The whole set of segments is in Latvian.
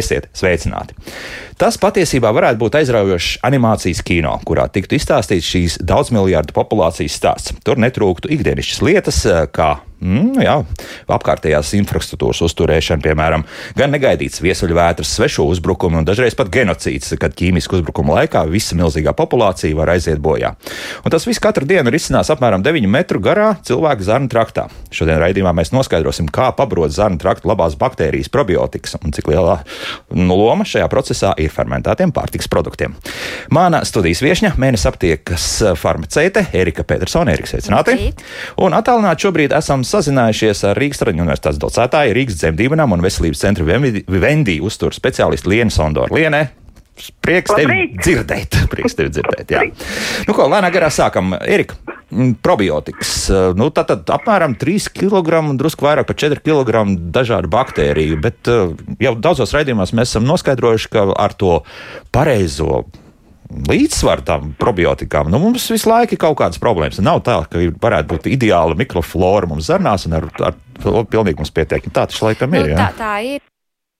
Esiet sveicināti! Tas patiesībā varētu būt aizraujošs animācijas kino, kurā tiktu izstāstīts šīs daudzmiljardu populācijas stāsts. Tur netrūktu ikdienišķas lietas, kā mm, jā, apkārtējās infrastruktūras uzturēšana, piemēram, gan negaidīts viesuļvētras, svešu uzbrukumi un dažreiz pat genocīds, kad ķīmisku uzbrukumu laikā visa milzīgā populācija var aiziet bojā. Un tas viss katru dienu risinās apmēram 9 metru garā cilvēka zarnu traktā. Šodien raidījumā mēs noskaidrosim, kā pabrot zarnu traktu labās baktērijas probiotikas un cik lielā nu, loma šajā procesā ir fermentētiem pārtiks produktiem. Mana studijas viesņa, mēnesis aptiekas farmaceite Erika Petersone, Erika sveicināti. Un attālināti šobrīd esam sazinājušies ar Rīgas Traģiņu universitātes docētāju, Rīgas dzemdībām un veselības centra Vendī uzturu speciālistu Lienu Sondoru. Lienē, Prieks tevi dzirdēt. Prieks tevi dzirdēt jā. Nu, ko, lēnā garā sākam. Erika, mm, probiotikas. Nu, tā tad apmēram 3 kg un drusku vairāk par 4 kg dažādu baktēriju. Bet eh, jau daudzos raidījumos mēs esam noskaidrojuši, ka ar to pareizo līdzsvaru tam probiotikām. Nu, mums visu laiku ir kaut kādas problēmas. Nav tā, ka varētu būt ideāla mikroflora mums zarnās un ar, ar to pilnīgi mums pietiek. Tā tas laikam ir. Nu, tā, tā ir.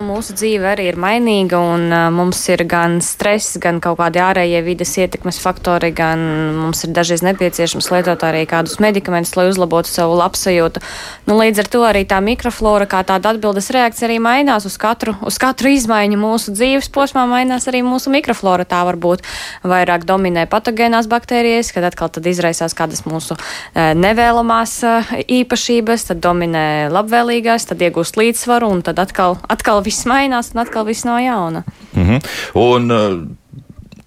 Mūsu dzīve arī ir mainīga, un uh, mums ir gan stress, gan kaut kādi ārējie vides ietekmes faktori, gan mums ir dažreiz nepieciešams lietot arī kādus medikamentus, lai uzlabotu savu labsajūtu. Nu, līdz ar to arī tā mikroflora, kā tāda atbildes reakcija, arī mainās uz katru, uz katru izmaiņu mūsu dzīves posmā, mainās arī mūsu mikroflora. Tā var būt vairāk dominē patogēnās baktērijas, kad atkal tad izraisās kādas mūsu eh, nevēlamās eh, īpašības, tad dominē labvēlīgās, tad iegūst līdzsvaru, un tad atkal, atkal viss mainās, un atkal viss no jauna. Mhm. Un uh,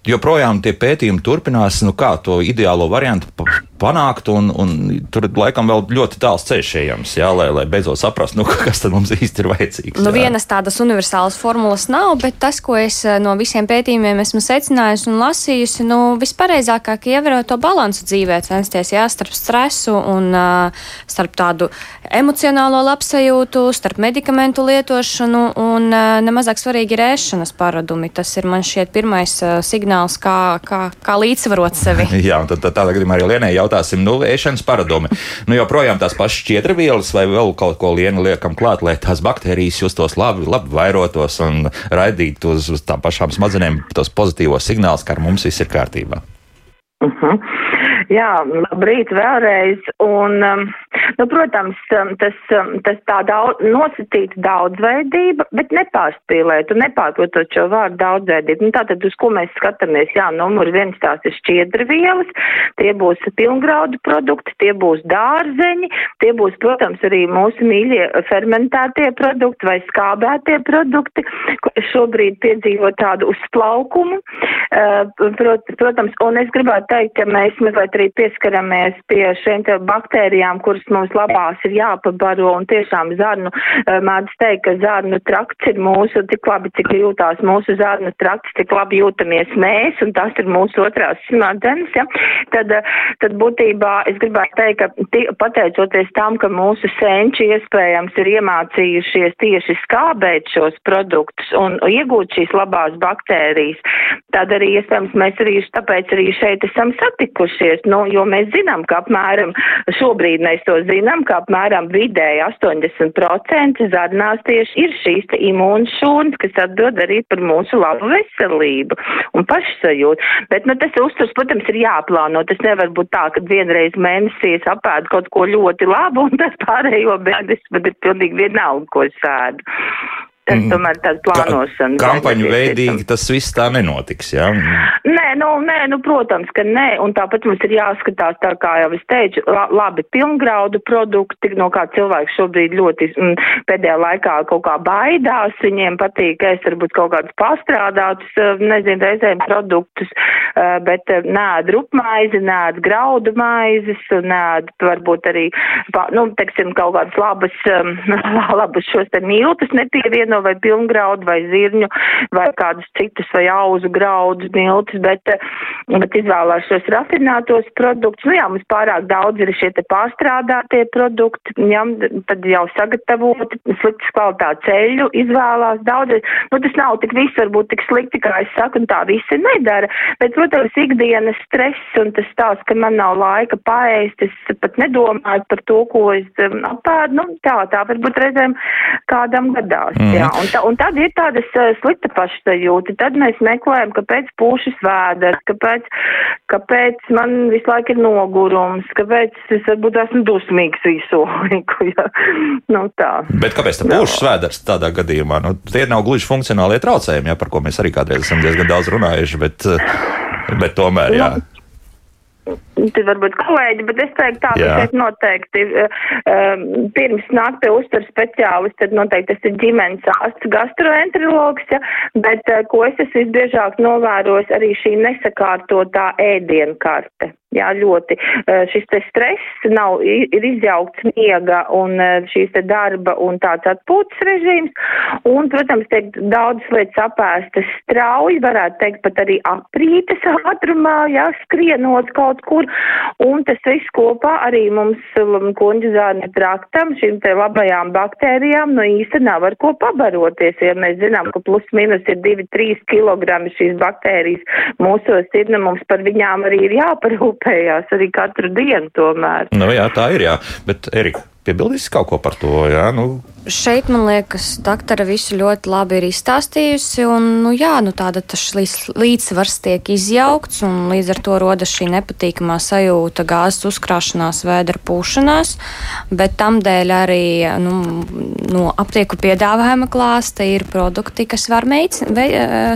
joprojām tie pētījumi turpinās, nu kā to ideālo variantu pa- panākt, un, un tur laikam vēl ļoti tāls ceļš ejams, jā, lai, lai beidzot saprastu, nu, kas tad mums īsti ir vajadzīgs. Nu, jā. vienas tādas universālas formulas nav, bet tas, ko es eh, no visiem pētījumiem esmu secinājusi un lasījusi, nu, vispareizākāk ievērot to balansu dzīvē, censties jā, starp stresu un uh, starp tādu emocionālo labsajūtu, starp medikamentu lietošanu un uh, nemazāk svarīgi ir ēšanas paradumi. Tas ir man šķiet pirmais uh, signāls, kā, kā, kā līdzsvarot sevi. Jā, un tad, tad tādā gadījumā arī Lienai jautāsim, nu, ēšanas paradumi. Nu, joprojām tās pašas šķiedravielas vai vēl kaut ko lienu liekam klāt, lai tās baktērijas justos labi, labi vairotos un raidītu uz, uz tām pašām smadzenēm tos pozitīvos signālus, ka ar mums viss ir kārtībā. Uh -huh. Jā, labrīt vēlreiz. Un, um, nu, protams, um, tas, um, tas tā daudz, nosacīta daudzveidība, bet nepārspīlēt un nepārprotot šo vārdu daudzveidību. Nu, tātad, uz ko mēs skatāmies? Jā, numur viens tās ir šķiedrvielas, tie būs pilngraudu produkti, tie būs dārzeņi, tie būs, protams, arī mūsu mīļie fermentētie produkti vai skābētie produkti, kur šobrīd piedzīvo tādu uzplaukumu. Uh, prot, protams, un es gribētu teikt, ka mēs mazliet arī pieskaramies pie šiem baktērijām, kuras mums labās ir jāpabaro, un tiešām zarnu, uh, mēdz teikt, ka zarnu trakts ir mūsu, tik labi, cik jūtās mūsu zarnu trakts, tik labi jūtamies mēs, un tas ir mūsu otrās smadzenes, ja? tad, uh, tad būtībā es gribētu teikt, ka tie, pateicoties tam, ka mūsu senči iespējams ir iemācījušies tieši skābēt šos produktus un iegūt šīs labās baktērijas, tad arī iespējams mēs arī tāpēc arī šeit esam satikušies, nu, jo mēs zinām, ka apmēram, šobrīd mēs to zinām, ka apmēram vidēji 80% zarnās tieši ir šīs te imūnšūnas, kas atbild arī par mūsu labu veselību un pašsajūtu. Bet, nu, tas uzturs, protams, ir jāplāno. Tas nevar būt tā, ka vienreiz mēnesī es apēdu kaut ko ļoti labu un tas pārējo mēnesi man ir pilnīgi vienalga, ko es ēdu. Tas Mhm. tomēr tāds plānošanas. Kampaņu darbs. veidīgi tas viss tā nenotiks. Jā? Nē, nu, nē, nu, protams, ka nē, un tāpat mums ir jāskatās, tā kā jau es teicu, la, labi pilngraudu produkti, no kā cilvēks šobrīd ļoti mm, pēdējā laikā kaut kā baidās, viņiem patīk ēst varbūt kaut kādus pastrādātus, eh, nezinu, reizēm produktus, eh, bet eh, nēd rupmaizi, nēd graudu maizes, nēd varbūt arī, nu, teiksim, kaut kādas labas, labas šos te miltus nepievieno vai pilngraudu vai zirņu vai kādus citus vai auzu graudus miltus, bet, eh, bet izvēlās šos rafinātos produktus. Nu jā, mums pārāk daudz ir šie te pārstrādātie produkti, jā, tad jau sagatavoti, sliktas kvalitātes ceļu izvēlās daudz. Nu, tas nav tik viss varbūt tik slikti, kā es saku, un tā visi nedara, bet, protams, ikdienas stress un tas stāsts, ka man nav laika paēst, es pat nedomāju par to, ko es um, apēdu, nu tā, tā varbūt reizēm kādam gadās, jā. Jā, un, ta, un tad ir tādas uh, slikta pašsajūta. Tad mēs meklējam, kāpēc pūšas vēders, kāpēc, kāpēc man visu laiku ir nogurums, kāpēc es varbūt esmu dusmīgs visu laiku. Ja? Nu, tā. Bet kāpēc tā pūšas vēders tādā gadījumā? Nu, tie nav gluži funkcionālie traucējumi, ja, par ko mēs arī kādreiz esam diezgan daudz runājuši, bet, bet tomēr, jā. Nu, Tad varbūt kolēģi, bet es teiktu tā, ka šeit noteikti um, pirms nāk pie uzturu speciālista, tad noteikti tas ir ģimenes ārsts gastroenterologs, ja, bet uh, ko es esmu visbiežāk novērojis, arī šī nesakārtotā ēdienkarte. Jā, ļoti. Šis te stress nav, ir izjaukts miega un šīs te darba un tāds atpūtas režīms. Un, protams, tiek daudz lietas apēstas strauji, varētu teikt pat arī aprītes ātrumā, jā, skrienot kaut kur. Un tas viss kopā arī mums kuņģu zārņa traktam, šīm te labajām baktērijām, nu īsti nav ar ko pabaroties. Ja mēs zinām, ka plus mīnus ir 2-3 kg šīs baktērijas mūsos ir, nu mums par viņām arī ir jāparūp rūpējās arī katru dienu tomēr. Nu, jā, tā ir, jā. Bet, Erika, piebildīs kaut ko par to, jā? Nu, Šeit, man liekas, doktora visu ļoti labi ir izstāstījusi. Un, nu, jā, nu, tāda līdzsvars tiek izjaukts, un līdz ar to rodas šī nepatīkamā sajūta, gāzes uzkrāšanās, vēdra pūšanās. Bet tam dēļ arī nu, no aptieku piedāvājuma klāsta ir produkti, kas var meic, ve,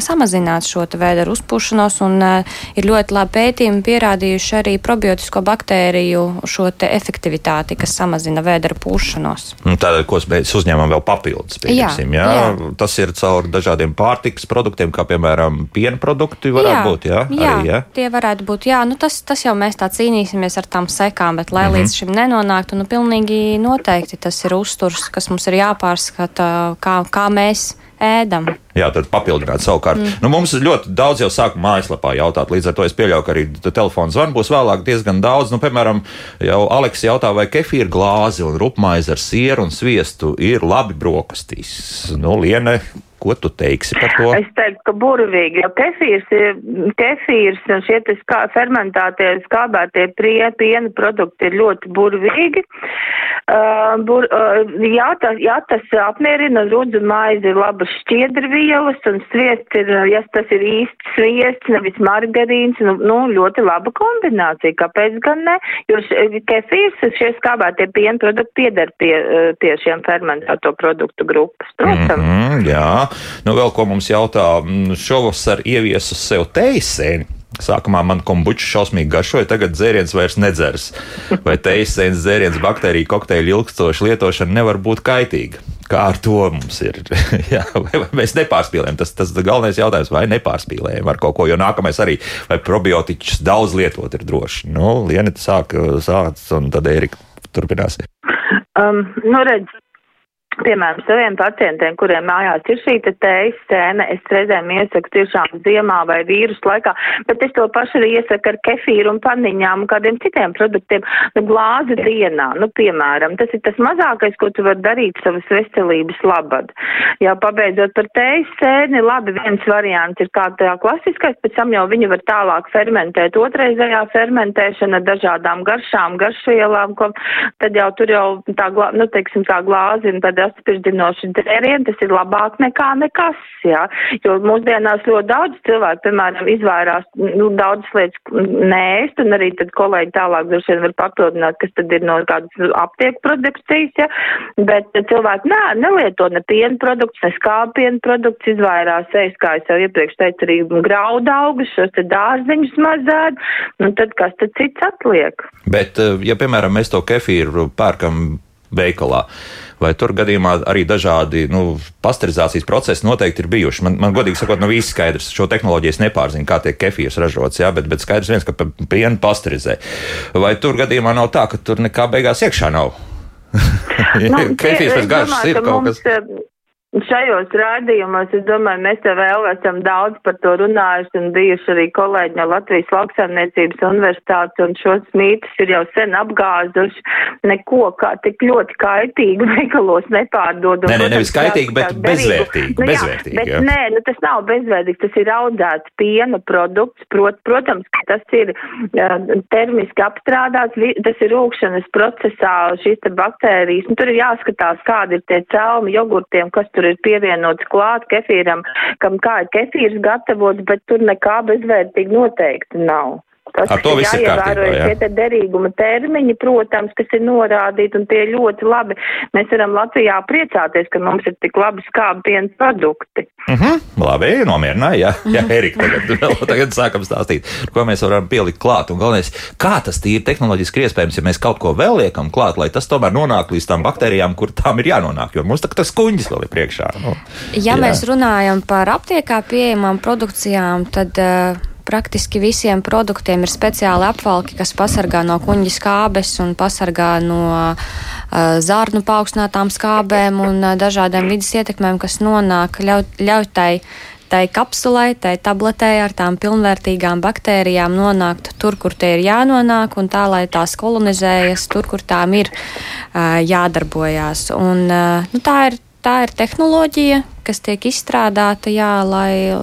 samazināt šo vēdra uzpūšanos. Un, uh, ir ļoti labi pētījumi pierādījuši arī probiotisko baktēriju šo efektivitāti, kas samazina vēdra pūšanos. Tātad, ko mēs uzņēmam vēl papildus. Jā, jā? Jā. Tas ir caur dažādiem pārtikas produktiem, kā piemēram piena produkti jā, būt. Jā, jā, arī, jā, tie varētu būt. Jā, nu tas, tas jau mēs tā cīnīsimies ar tām sekām, bet lai mm -hmm. līdz šim nenonāktu, nu pilnīgi noteikti tas ir uzturs, kas mums ir jāpārskata, kā, kā mēs ēdam. Jā, tad papildināt savukārt. Mm. Nu, mums ļoti daudz jau sāk mājaslapā jautāt, līdz ar to es pieļauju, ka arī telefona zvanu būs vēlāk diezgan daudz. Nu, piemēram, jau Aleks jautā, vai kefīra glāzi un rupmaize ar sieru un sviestu ir labi brokastīs. Nu, Liene, Ko tu teiksi par to? Es teiktu, ka burvīgi, jo kefīrs ir, kefīrs un šie kā fermentētie, skābētie prie, piena produkti ir ļoti burvīgi. Uh, bur, uh, jā, tas, jā, tas apmierina rudzu maizi ir labas šķiedrvielas un sviests ir, ja tas ir īsts sviests, nevis margarīns, nu, nu ļoti laba kombinācija. Kāpēc gan ne? Jo kefīrs, šie skābētie piena produkti pieder pie, uh, pie šiem fermentēto produktu grupas. Protams. Mm -hmm, jā. Nu, vēl ko mums jautā, mm, šovasar ieviesu sev teisēni. Sākumā man kombučs šausmīgi garšoja, tagad dzēriens vairs nedzers. Vai teisēns dzēriens baktēriju kokteļu ilgstoša lietošana nevar būt kaitīga? Kā ar to mums ir? Jā, vai, vai mēs nepārspīlējam? Tas tas galvenais jautājums, vai nepārspīlējam ar kaut ko, jo nākamais arī, vai probiotiķus daudz lietot ir droši. Nu, Lienita sāk, sāk, un tad Erika turpinās. Um, nu, redz, Piemēram, saviem pacientiem, kuriem mājās ir šī te tējas cēna, es reizēm iesaku tiešām ziemā vai vīrus laikā, bet es to pašu arī iesaku ar kefīru un paniņām un kādiem citiem produktiem. Nu, glāzi dienā, nu, piemēram, tas ir tas mazākais, ko tu vari darīt savas veselības labad. Jā, pabeidzot par tējas cēni, labi, viens variants ir kā tā klasiskais, pēc tam jau viņu var tālāk fermentēt. Otraizējā fermentēšana dažādām garšām, garšvielām, ko, tad jau tur jau tā, nu, teiksim, tā glāzi un tad atspirdinoši dzērieni, tas ir labāk nekā nekas, jā. Jo mūsdienās ļoti daudz cilvēku, piemēram, izvairās, nu, daudzas lietas nēst, un arī tad kolēģi tālāk droši vien var papildināt, kas tad ir no kādas aptieku produkcijas, jā. Bet cilvēki nē, nelieto ne piena produktus, ne skāpienu produktus, izvairās ēst, kā es jau iepriekš teicu, arī graudaugus, šos te dārziņus mazēt, un tad kas tad cits atliek? Bet, ja, piemēram, mēs to kefīru pērkam veikalā. Vai tur gadījumā arī dažādi nu, pasterizācijas procesi noteikti ir bijuši? Man, man godīgi sakot, nav īsti skaidrs. Šo tehnoloģiju es nepārzinu, kā tiek kefīrs ražots, jā, bet, bet skaidrs viens, ka pienu pasterizē. Vai tur gadījumā nav tā, ka tur nekā beigās iekšā nav? nu, kefīrs pēc garšas ir kaut kas. Mums, Šajos rādījumos, es domāju, mēs te vēl esam daudz par to runājuši un bijuši arī kolēģi no Latvijas lauksaimniecības universitātes un šos mītus ir jau sen apgāzuši. Neko kā tik ļoti kaitīgi veikalos nepārdod. Nē, nē, nevis kaitīgi, bet bezvērtīgi. Nu, bezvērtīgi jā, bet jā. nē, nu tas nav bezvērtīgs, tas ir audzēts piena produkts. Prot, protams, ka tas ir uh, termiski apstrādāts, tas ir rūkšanas procesā šīs te baktērijas. Nu, tur ir jāskatās, kādi ir tie celmi jogurtiem, kas tur ir pievienots klāt kefīram, kam kā ir kefīrs gatavots, bet tur nekā bezvērtīgi noteikti nav. Tas Ar to viss ir kārtībā, jā. Tie derīguma termiņi, protams, kas ir norādīti, un tie ir ļoti labi. Mēs varam Latvijā priecāties, ka mums ir tik labi skābi piena produkti. Mm -hmm. Labi, nomierināja, jā, jā Erika, tagad, vēl, tagad sākam stāstīt, ko mēs varam pielikt klāt. Un galvenais, kā tas tīri tehnoloģiski iespējams, ja mēs kaut ko vēl liekam klāt, lai tas tomēr nonāk līdz tām baktērijām, kur tām ir jānonāk, jo mums tā, tas kuņģis vēl ir priekšā. Nu, ja jā. mēs runājam par aptiekā pieejamām produkcijām, tad uh, praktiski visiem produktiem ir speciāli apvalki, kas pasargā no kuņģa skābes un pasargā no uh, zārnu paaugstinātām skābēm un uh, dažādiem vidas ietekmēm, kas nonāk, ļauj, ļauj tai tai kapsulai, tai tabletē ar tām pilnvērtīgām baktērijām nonākt tur, kur tie ir jānonāk, un tā, lai tās kolonizējas tur, kur tām ir uh, jādarbojās. Un, uh, nu, tā, ir, tā ir tehnoloģija, kas tiek izstrādāta, jā, lai,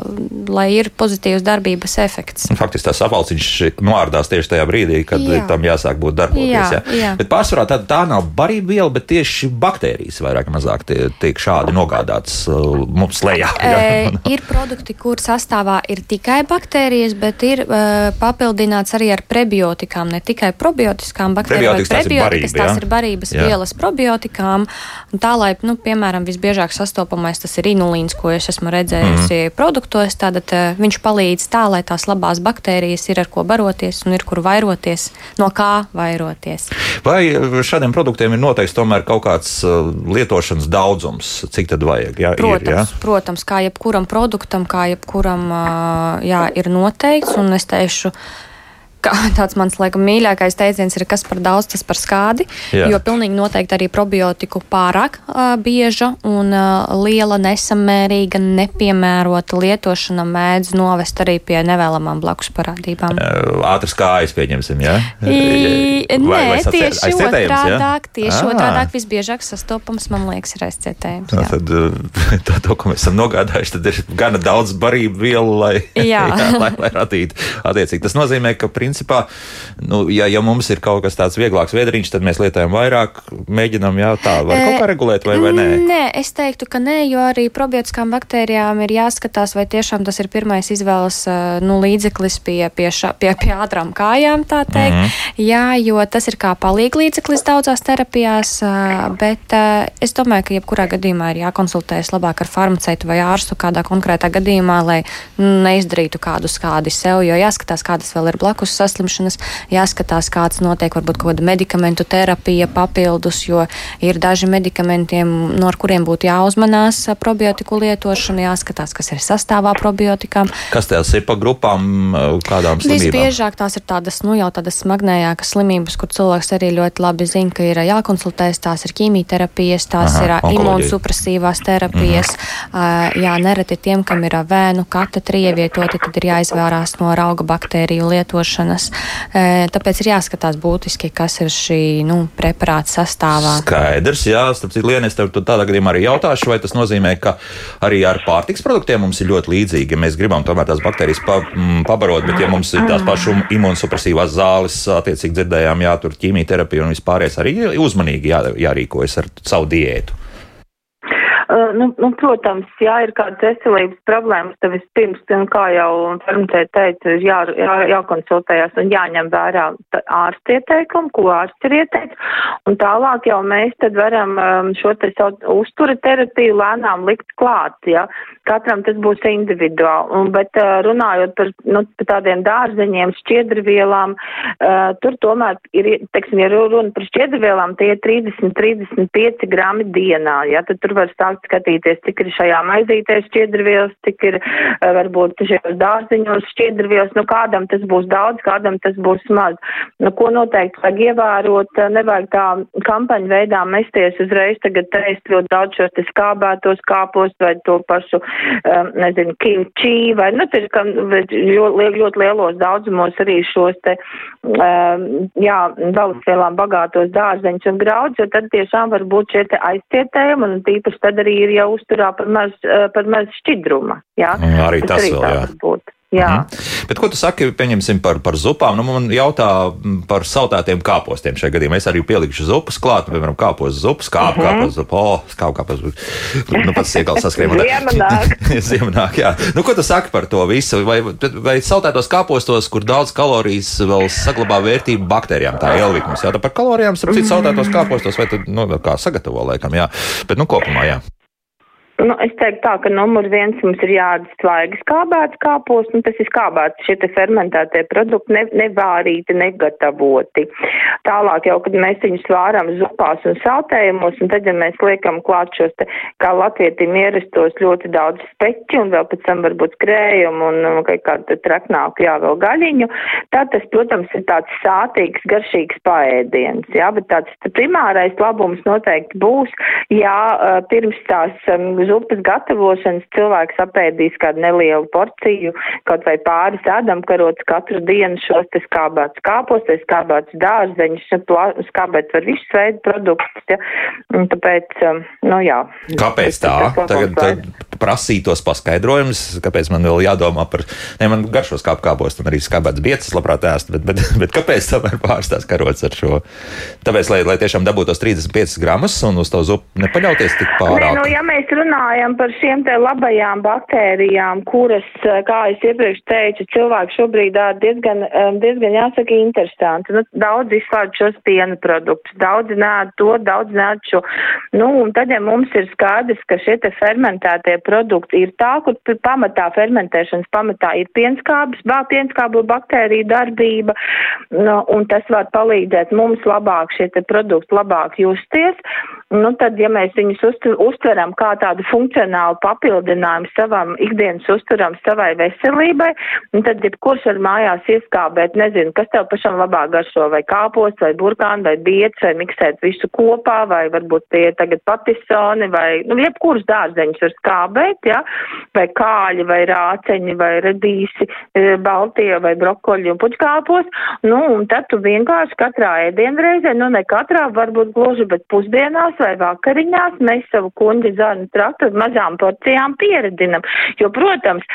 lai ir pozitīvs darbības efekts. Faktiski tas apelsīns noārdās tieši tajā brīdī, kad jā. tam jāsāk būt darboties. Jā, jā. Jā. Bet pārsvarā tā, tā nav barība viela, bet tieši baktērijas vairāk vai mazāk tie, tiek šādi nogādātas uh, mums lejā. E, ir produkti, kur sastāvā ir tikai baktērijas, bet ir uh, papildināts arī ar prebiotikām, ne tikai probiotiskām baktērijām, bet prebiotikas, tās ir barības jā. vielas probiotikām. Tā, lai, nu, piemēram, visbiežāk sastopamais tas ir inulīns, ko es esmu redzējusi mm. produktos, tad uh, viņš palīdz tā, lai tās labās baktērijas ir ar ko baroties un ir kur vairoties, no kā vairoties. Vai šādiem produktiem ir noteikts tomēr kaut kāds uh, lietošanas daudzums, cik tad vajag? Jā, protams, ir, jā? protams, kā jebkuram produktam, kā jebkuram jā, ir noteikts, un es teikšu, tāds mans laikam mīļākais teiciens ir, kas par daudz, tas par skādi. Jā. Jo pilnīgi noteikti arī probiotiku pārāk uh, bieža un uh, liela nesamērīga, nepiemērota lietošana mēdz novest arī pie nevēlamām blakus parādībām. Ātras kājas pieņemsim, jā? I, vai, nē, vai tieši otrādāk, tieši à. otrādāk visbiežāk sastopams, man liekas, ir aizcietējums. Jā. Tad tā, to, ko mēs esam nogādājuši, tad ir gana daudz barību vielu, lai, jā. jā, lai, lai radītu attiecīgi. Tas nozīmē, ka principā principā, nu, ja, ja mums ir kaut kas tāds vieglāks vēdriņš, tad mēs lietojam vairāk, mēģinam jā, tā, vai kaut kā regulēt, vai, vai nē? Nē, es teiktu, ka nē, jo arī probiotiskām baktērijām ir jāskatās, vai tiešām tas ir pirmais izvēles nu, līdzeklis pie, pie, ša, pie, pie ātrām kājām, tā teikt. Mm -hmm. Jā, jo tas ir kā palīg līdzeklis daudzās terapijās, bet es domāju, ka jebkurā gadījumā ir jākonsultējas labāk ar farmaceitu vai ārstu kādā konkrētā gadījumā, lai neizdarītu kādu skādi sev, jo jāskatās, kādas vēl ir blakus saslimšanas, jāskatās, kāds notiek varbūt kaut kāda medikamentu terapija papildus, jo ir daži medikamentiem, no kuriem būtu jāuzmanās probiotiku lietošana, jāskatās, kas ir sastāvā probiotikām. Kas tās ir pa grupām, kādām slimībām? Visbiežāk tās ir tādas, nu jau tādas smagnējākas slimības, kur cilvēks arī ļoti labi zina, ka ir jākonsultējas, tās ir ķīmijterapijas, tās Aha, ir imunsupresīvās terapijas. Mm -hmm. Jā, nereti tiem, kam ir vēnu katetri ievietoti, tad ir jāizvērās no rauga baktēriju lietošana zāles. Tāpēc ir jāskatās būtiski, kas ir šī nu, preparāta sastāvā. Skaidrs, jā, starp citu, Lienis, tev tādā gadījumā arī jautāšu, vai tas nozīmē, ka arī ar pārtiks produktiem mums ir ļoti līdzīgi. Ja mēs gribam tomēr tās baktērijas pa, m, mm, pabarot, bet ja mums ir tās pašas imunsupresīvās zāles, attiecīgi dzirdējām, jā, tur ķīmijterapija un vispārējais arī uzmanīgi jā, jārīkojas ar savu diētu. Nu, nu, protams, ja ir kādas veselības problēmas, tad vispirms, kā jau farmacēta teica, ir jā, jā, jākonsultējas un jāņem vērā ārsta ieteikumu, ko ārsts ir ieteicis, un tālāk jau mēs tad varam šo te savu uztura terapiju lēnām likt klāt, ja. Katram tas būs individuāli, un, bet runājot par, nu, par tādiem dārzeņiem, šķiedrvielām, uh, tur tomēr ir, teiksim, ja runa par šķiedrvielām, tie ir 30-35 grami dienā, ja, tad tur var sākt sākt skatīties, cik ir šajā maizītē šķiedrvielas, cik ir eh, varbūt šajos dārziņos šķiedrvielas, nu kādam tas būs daudz, kādam tas būs maz. Nu, ko noteikti vajag ievērot, eh, nevajag tā kampaņu veidā mesties uzreiz tagad ēst ļoti daudz šos te skābētos kāpos vai to pašu, um, nezinu, kimčī vai, nu, tas ir ļoti, ļoti lielos daudzumos arī šos te, um, jā, balasvielām bagātos dārzeņus un graudus, jo tad tiešām var būt šie te aizcietējumi un tīpaši tad arī ir jau uzturā par maz, eh, par maz šķidruma. Jā? Arī tas, tas arī vēl, jā. Būt. Jā. Mhm. Bet ko tu saki, pieņemsim par, par zupām? Nu, man jautā par saltātiem kāpostiem šajā gadījumā. Es arī pielikšu zupas klāt, piemēram, kāpos zupas, kāpu, Mhm. kāpos zupa, o, skāpu, kāpos zupa. Nu, pats iekals saskrien. Ziemanāk. Ziemanāk, jā. Nu, ko tu saki par to visu? Vai, vai saltētos kāpostos, kur daudz kalorijas vēl saglabā vērtību baktērijām, tā ielikums? Jā, tā par kalorijām, starp citu, saltētos kāpostos, vai tad, nu, kā sagatavo, laikam, jā. Bet, nu, kopumā, jā. Nu, es teiktu tā, ka numur viens mums ir jāatdz svaigi skābēts kāpos, un tas ir skābēts šie te fermentētie produkti, ne, nevārīti, negatavoti. Tālāk jau, kad mēs viņus vāram zupās un saltējumos, un tad, ja mēs liekam klāt šos te, kā latvietim ierastos ļoti daudz speķi, un vēl pēc tam varbūt skrējumu un, un kaut kādu traknāku, jā, vēl gaļiņu, tad tas, protams, ir tāds sātīgs, garšīgs paēdiens, jā, bet tāds primārais labums noteikti būs, ja pirms tās um, zupas gatavošanas cilvēks apēdīs kādu nelielu porciju, kaut vai pāris ēdamkarots katru dienu šos te skābēts kāpos, te skābēts dārzeņus, skābēts var visus veidu produktus, ja, un tāpēc, um, nu jā. Kāpēc tā? Tagad, tagad prasītos paskaidrojumus, kāpēc man vēl jādomā par, ne, man garšos kāp kāpos, un arī skābēts biecas labprāt ēst, bet, bet, bet kāpēc tomēr pārstās karots ar šo? Tāpēc, lai, lai tiešām dabūtos 35 gramus un uz to zupu nepaļauties tik pārāk. Nē, nu, ja mēs runājam par šiem te labajām baktērijām, kuras, kā es iepriekš teicu, cilvēki šobrīd diezgan, diezgan jāsaka interesanti. Nu, daudz izslēdz šos piena produktus, daudz nēd to, daudz nēd šo. Nu, un tad, ja mums ir skaidrs, ka šie te fermentētie produkti ir tā, kur pamatā fermentēšanas pamatā ir pienskābes, pienskābu baktēriju darbība, nu, un tas var palīdzēt mums labāk šie produkti labāk justies, nu, tad, ja mēs viņus uztveram kā tādu funkcionālu papildinājumu savam ikdienas uzturam, savai veselībai, un tad jebkurš var mājās ieskābēt, nezinu, kas tev pašam labāk garšo, vai kāpos, vai burkāni, vai biets, vai miksēt visu kopā, vai varbūt tie tagad patisoni, vai, nu, jebkurus dārzeņus var skābēt, ja, vai kāļi, vai rāceņi, vai redīsi, baltie, vai brokoļi un puķkāpos, nu, un tad tu vienkārši katrā ēdienreizē, nu, ne katrā varbūt gluži, bet pusdienās vai vakariņās mēs savu kuņģi zarnu traktu mazām porcijām pieredinam. Jo, protams,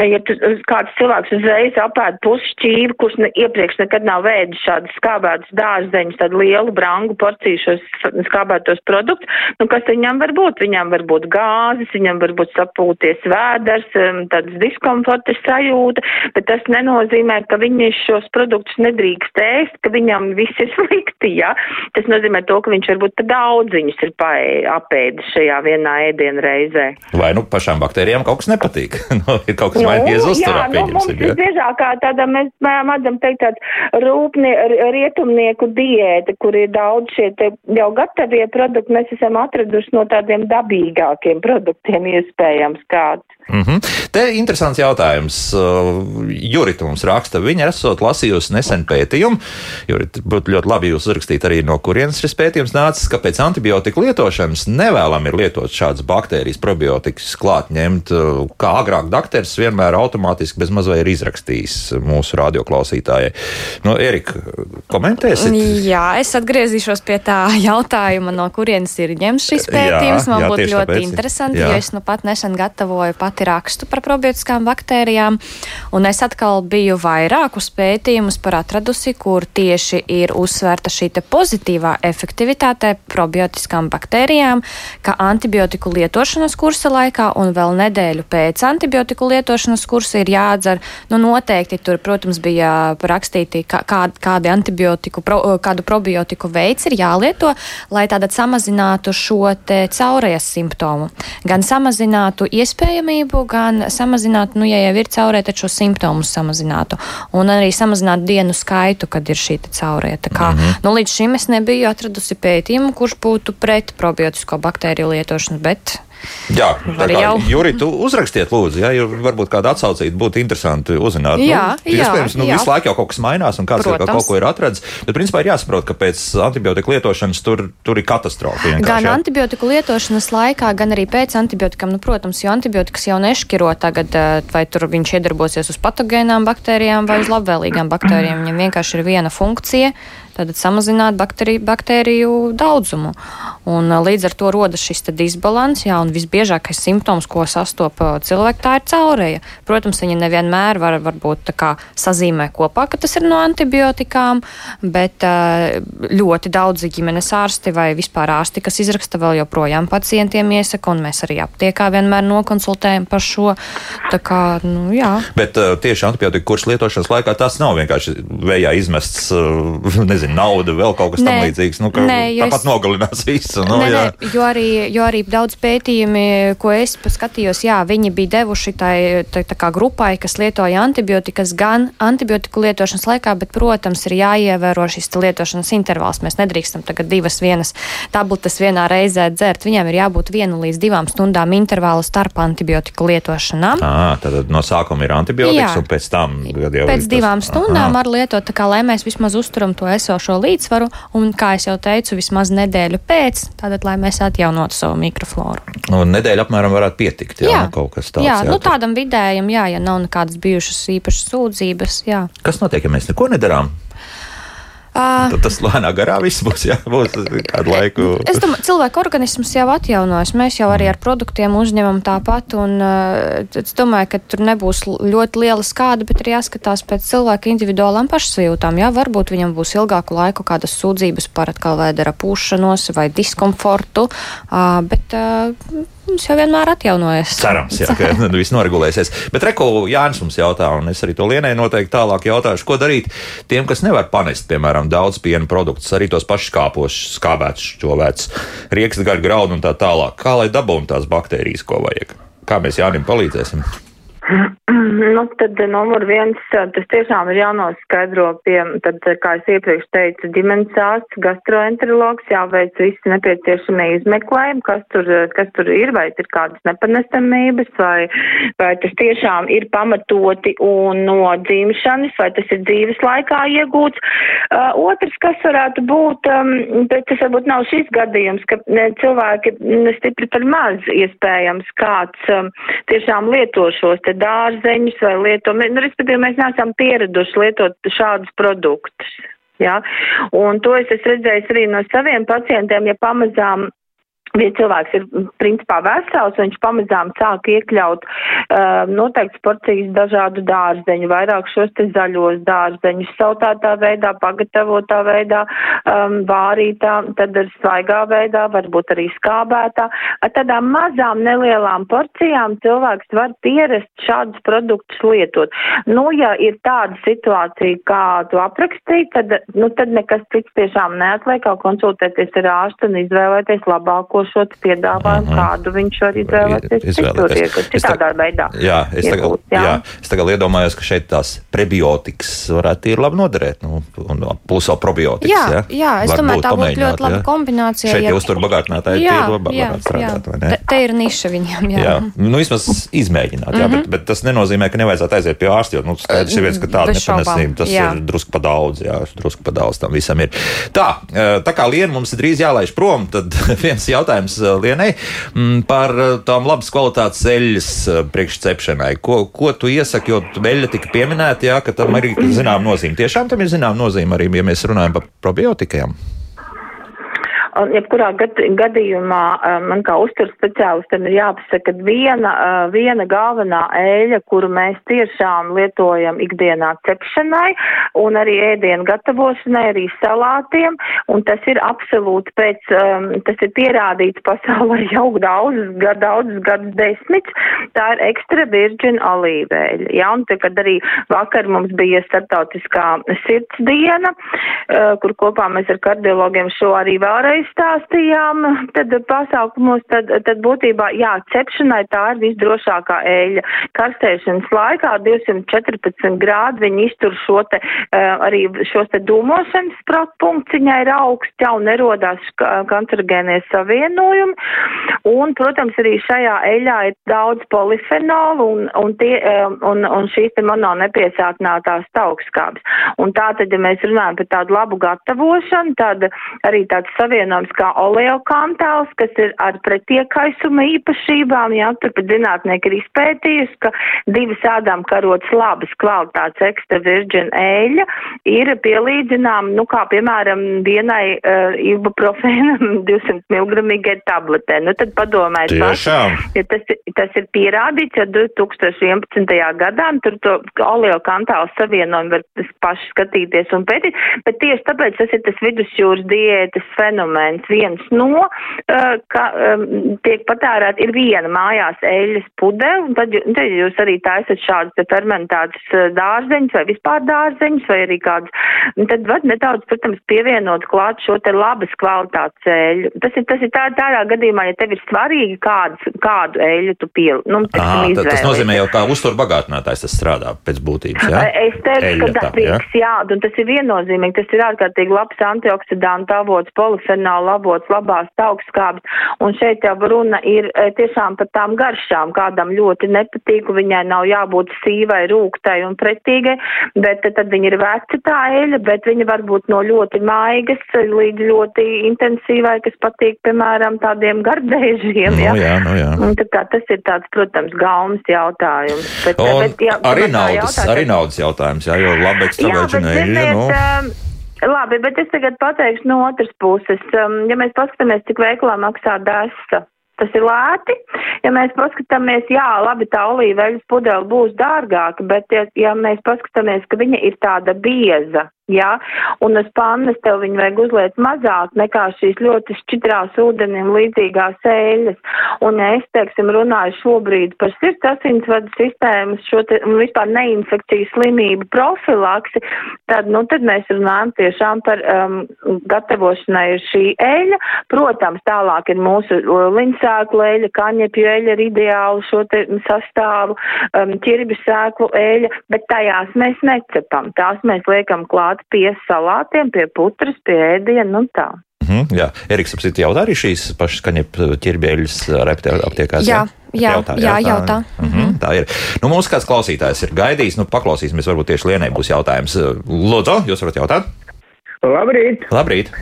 ja tu, kāds cilvēks uzreiz apēd pusšķīvi, kurš ne, iepriekš nekad nav vēdis šādas skābētas dārzeņus, tādu lielu brangu porciju šos skābētos produktus, nu, kas viņam var būt? Viņam var būt gāzes, viņam var būt sapūties vēders, tāds diskomforta sajūta, bet tas nenozīmē, ka viņš šos produktus nedrīkst ēst, ka viņam viss ir slikti, ja? Tas nozīmē to, ka viņš varbūt pa daudz viņus ir apēdis šajā vienā ēdienā reizē. Vai nu pašām baktērijām kaut kas nepatīk? nu, ir kaut kas nu, mainījies uzturā, nu, mums ja? visbiežāk tāda, mēs mēdzam teikt, tāds rūpnie, rietumnieku diēta, kur ir daudz šie te jau gatavie produkti, mēs esam atraduši no tādiem dabīgākiem produktiem iespējams kāds. Mm -hmm. Te interesants jautājums. Uh, Jurita mums raksta, viņa esot lasījusi nesen pētījumu. Jurita, būtu ļoti labi jūs uzrakstīt arī, no kurienes šis pētījums nācis, ka pēc antibiotika lietošanas nevēlam ir lietot šādas baktērijas probiotikas klāt ņemt, uh, kā agrāk dakteris vienmēr automātiski bez mazliet ir izrakstījis mūsu radioklausītājai. Nu, Erika, komentēsit? Jā, es atgriezīšos pie tā jautājuma, no kurienes ir ņemts šis pētījums. Man jā, būtu ļoti tāpēc. interesanti, jā. jo es nu pat nesen gatavoju pati rakstu par probiotiskām baktērijām, un es atkal biju vairākus pētījumus par atradusi, kur tieši ir uzsvērta šī pozitīvā efektivitāte probiotiskām baktērijām, ka antibiotiku lietošanas kursa laikā un vēl nedēļu pēc antibiotiku lietošanas kursa ir jādzer, nu noteikti tur, protams, bija rakstīti, kā, kādi antibiotiku, pro, kādu probiotiku veids ir jālieto, lai tātad samazinātu šo te caurējas simptomu, gan samazinātu iespējamību, gan samazinātu, nu, ja jau ir caurē, tad šo simptomus samazinātu, un arī samazinātu dienu skaitu, kad ir šī caurē. Tā kā, mm -hmm. nu, līdz šim es nebiju atradusi pētījumu, kurš būtu pret probiotisko baktēriju lietošanu, bet Jā, tā kā jau. Juri, tu uzrakstiet, lūdzu, ja, varbūt kāda atsaucība būtu interesanti uzzināt. Jā, nu, jā, iespējams, nu, jā. visu laiku jau kaut kas mainās un kāds Protams. ir, kaut ko ir atradzis, bet principā ir jāsaprot, ka pēc antibiotika lietošanas tur, tur ir katastrofa. Gan jā. antibiotiku lietošanas laikā, gan arī pēc antibiotikām, nu, protams, jo antibiotikas jau nešķiro tagad, vai tur viņš iedarbosies uz patogēnām baktērijām vai uz labvēlīgām baktērijām. Viņam vienkārši ir viena funkcija. Tad samazināt bakteriju, baktēriju daudzumu. Un, līdz ar to rodas šis disbalans, jā, un visbiežākais simptoms, ko sastopa cilvēki, tā ir caureja. Protams, viņi nevienmēr var varbūt sazīmē kopā, ka tas ir no antibiotikām, bet ļoti daudzi ģimenes ārsti vai vispār ārsti, kas izraksta vēl joprojām pacientiem iesaka, un mēs arī aptiekā vienmēr nokonsultējam par šo. Tā kā, nu, jā. Bet tieši antibiotika kurš lietošanas laikā tas nav vienkārši vējā izmests, uh, nezinu, nauda, vēl kaut kas tam līdzīgs. Nu, nē, tāpat es... nogalinās visu. Nu, nē, nē, jo, arī, jo arī daudz pētījumi, ko es paskatījos, jā, viņi bija devuši tai tā, tā kā grupai, kas lietoja antibiotikas gan antibiotiku lietošanas laikā, bet, protams, ir jāievēro šis lietošanas intervāls. Mēs nedrīkstam tagad divas vienas tabletes vienā reizē dzert. Viņam ir jābūt vienu līdz divām stundām intervālu starp antibiotiku lietošanām. À, tad no sākuma ir antibiotikas, jā. un pēc tam jau pēc divām tas... stundām var lietot, kā lai mēs vismaz uzturam to esošo līdzsvaru, un, kā jau teicu, vismaz nedēļu pēc, tātad, lai mēs atjaunotu savu mikrofloru. Un nedēļa apmēram varētu pietikt, jā, jā. Nu, kaut kas tāds. Jā, jā nu tādam vidējam, jā, ja nav nekādas bijušas īpašas sūdzības, jā. Kas notiek, ja mēs neko nedarām? Tad tas lēnā garā viss būs, jā, būs kādu laiku. Es domāju, cilvēka organisms jau atjaunojas. Mēs jau arī ar produktiem uzņemam tāpat, un es domāju, ka tur nebūs ļoti liela skāda, bet ir jāskatās pēc cilvēka individuālām pašsajūtām. Jā, varbūt viņam būs ilgāku laiku kādas sūdzības par atkal vēdera pūšanos vai diskomfortu, bet mums jau vienmēr atjaunojas. Cerams, jā, ka nu, viss noregulēsies. Bet Reko Jānis mums jautā, un es arī to Lienai noteikti tālāk jautāšu, ko darīt tiem, kas nevar panest, piemēram, daudz piena produktus, arī tos pašus kāpošus, skābētus, šķovētus, riekstu gaļu graudu un tā tālāk. Kā lai dabūtu tās baktērijas, ko vajag? Kā mēs Jānim palīdzēsim? Nu, tad numur viens, tas tiešām ir jānoskaidro pie, tad, kā es iepriekš teicu, ģimenes ārsts, gastroenterologs, jāveic visi nepieciešamie izmeklējumi, kas tur, kas tur ir, vai ir kādas nepanestamības, vai, vai tas tiešām ir pamatoti un no dzimšanas, vai tas ir dzīves laikā iegūts. Uh, otrs, kas varētu būt, um, bet tas varbūt nav šis gadījums, ka ne, cilvēki stipri par maz iespējams kāds um, tiešām lieto šos te dārzeņus vai lieto, nu, respektīvi mēs neesam pieraduši lietot šādus produktus. Ja? Un to es esmu redzējis arī no saviem pacientiem, ja pamazām Ja cilvēks ir principā vesels, viņš pamazām sāk iekļaut uh, noteikts porcijas dažādu dārzeņu, vairāk šos te zaļos dārzeņus, sautātā veidā, pagatavotā veidā, um, vārītā, tad ar svaigā veidā, varbūt arī skābētā. Ar tādām mazām nelielām porcijām cilvēks var pierast šādus produktus lietot. Nu, ja ir tāda situācija, kā tu aprakstīji, tad, nu, tad nekas cits tiešām neatliek, kā konsultēties ar ārstu un izvēlēties labāko nākošo piedāvājumu, uh mhm. -huh. kādu viņš var izvēlēties, izvēlēties. citur, citādā veidā. Jā, es tagad, iegūt, jā. jā, es tagad iedomājos, ka šeit tās prebiotikas varētu ir labi noderēt, nu, un plus vēl probiotikas. Jā, jā, jā es domāju, tā būtu ļoti laba kombinācija. Šeit ja uztur bagātinātāji jā, tie labāk jā, strādāt, vai ne? Te, ir niša viņam, jā. jā. Nu, vismaz izmēģināt, jā, mm -hmm. bet, bet tas nenozīmē, ka nevajadzētu aiziet pie ārsta, jo, nu, skaidrs ir viens, ka tāda nepanesība, tas jā. ir drusku pa daudz, jā, drusku pa daudz tam visam ir. Tā, tā kā Liena mums ir drīz jālaiž prom, tad viens jautājums Lienai mm, par eh, tām labas kvalitātes eļļas eh, priekšcepšanai. Ko, ko tu iesaki, jo eļļa tika pieminēta, jā, ka tam ir zinām nozīme. Tiešām tam ir zinām nozīme arī, ja mēs runājam par probiotikām. Un, jebkurā gad, gadījumā man kā uzturs speciālistam ir jāpasaka, ka viena, viena galvenā ēļa, kuru mēs tiešām lietojam ikdienā cepšanai un arī ēdienu gatavošanai, arī salātiem, un tas ir absolūti pēc, tas ir pierādīts pasaulē jau daudzus gadu, daudzus gadus desmits, tā ir ekstra virģina olīveļa. Ja, un te, kad arī vakar mums bija startautiskā sirds diena, kur kopā mēs ar kardiologiem šo arī vēlreiz izstāstījām, tad pasākumos, tad, tad būtībā, jā, cepšanai tā ir visdrošākā eļļa. Karstēšanas laikā 214 grādi viņi iztur šo te, uh, arī šos te dūmošanas viņai ir augsts, jau nerodās kancerogēnie savienojumi. Un, protams, arī šajā eļļā ir daudz polifenolu un, un, tie, um, un, un šīs te mono nepiesātinātās taukskābes. Un tā tad, ja mēs runājam par tādu labu gatavošanu, tad arī tāds savienojums savienojums kā oleokantāls, kas ir ar pretiekaisuma īpašībām, jā, turpat zinātnieki ir izpētījusi, ka divas ādām karotas labas kvalitātes ekstra virgin eļļa ir pielīdzinām, nu, kā piemēram vienai uh, ibuprofēnam 200 mg tabletē. Nu, tad padomājiet, Tiešām. ja tas, tas ir pierādīts, ja 2011. gadā, tur to oleokantālu savienojumu var paši skatīties un pētīt, bet tieši tāpēc tas ir tas vidusjūras diētas fenomens. Viens no, uh, ka tiek patērēt, ir viena mājās eļas pudele, un tad, tad jūs arī taisat šādas fermentētas dārzeņus vai vispār dārzeņus vai arī kādus, tad var nedaudz, protams, pievienot klāt šo te labas kvalitātes eļu. Tas ir, tas ir tā, tādā gadījumā, ja tev ir svarīgi kādas, kādu eļu tu pie, nu, À, tas nozīmē jau kā uzturbagātinātājs tas strādā pēc būtības, jā? Es teiktu, ka dabīgs, jā, un tas ir viennozīmīgi, tas ir ārkārtīgi labs antioksidantu avots, polifenola avots, labās augstskābes, un šeit jau runa ir tiešām par tām garšām, kādam ļoti nepatīk, viņai nav jābūt sīvai, rūktai un pretīgai, bet tad viņa ir veca tā eļa, bet viņa var būt no ļoti maigas līdz ļoti intensīvai, kas patīk, piemēram, tādiem gardēžiem, nu, jā. jā, nu, jā. Un tā kā tas ir tāds, protams, gaumas jautājums. Bet, Un bet, jā, arī, naudas, jautājums- arī naudas jautājums, jā, jo labi Jā, ekstra bet, veģina eļļa, ziniet, nu. Labi, bet es tagad pateikšu no otras puses. Um, ja mēs paskatāmies, cik veiklā maksā desa, tas ir lēti. Ja mēs paskatāmies, jā, labi, tā olīveļas pudele būs dārgāka, bet ja, ja mēs paskatāmies, ka viņa ir tāda bieza, jā, un uz pannas tev viņu vajag uzliet mazāk nekā šīs ļoti šķidrās ūdenim līdzīgās eļas. Un es, teiksim, runāju šobrīd par sirds asinsvadu sistēmas, šo te, un vispār neinfekciju slimību profilaksi, tad, nu, tad mēs runājam tiešām par um, gatavošanai ir šī eļa. Protams, tālāk ir mūsu linsēklu eļa, kaņepju eļa ir ideāli šo te sastāvu, um, ķirbis sēklu eļa, bet tajās mēs necepam. Tās mēs liekam klāt pie salātiem, pie putras, pie ēdienu un tā. Mhm, jā, Eriks apsit jautā arī šīs pašas kaņep ķirbieļas aptiekās. Jā, jā, jā, jautā. Mhm, tā ir. Nu, mums kāds klausītājs ir gaidījis, nu, paklausīsimies, varbūt tieši Lienai būs jautājums. Lūdzu, jūs varat jautāt? Labrīt! Labrīt!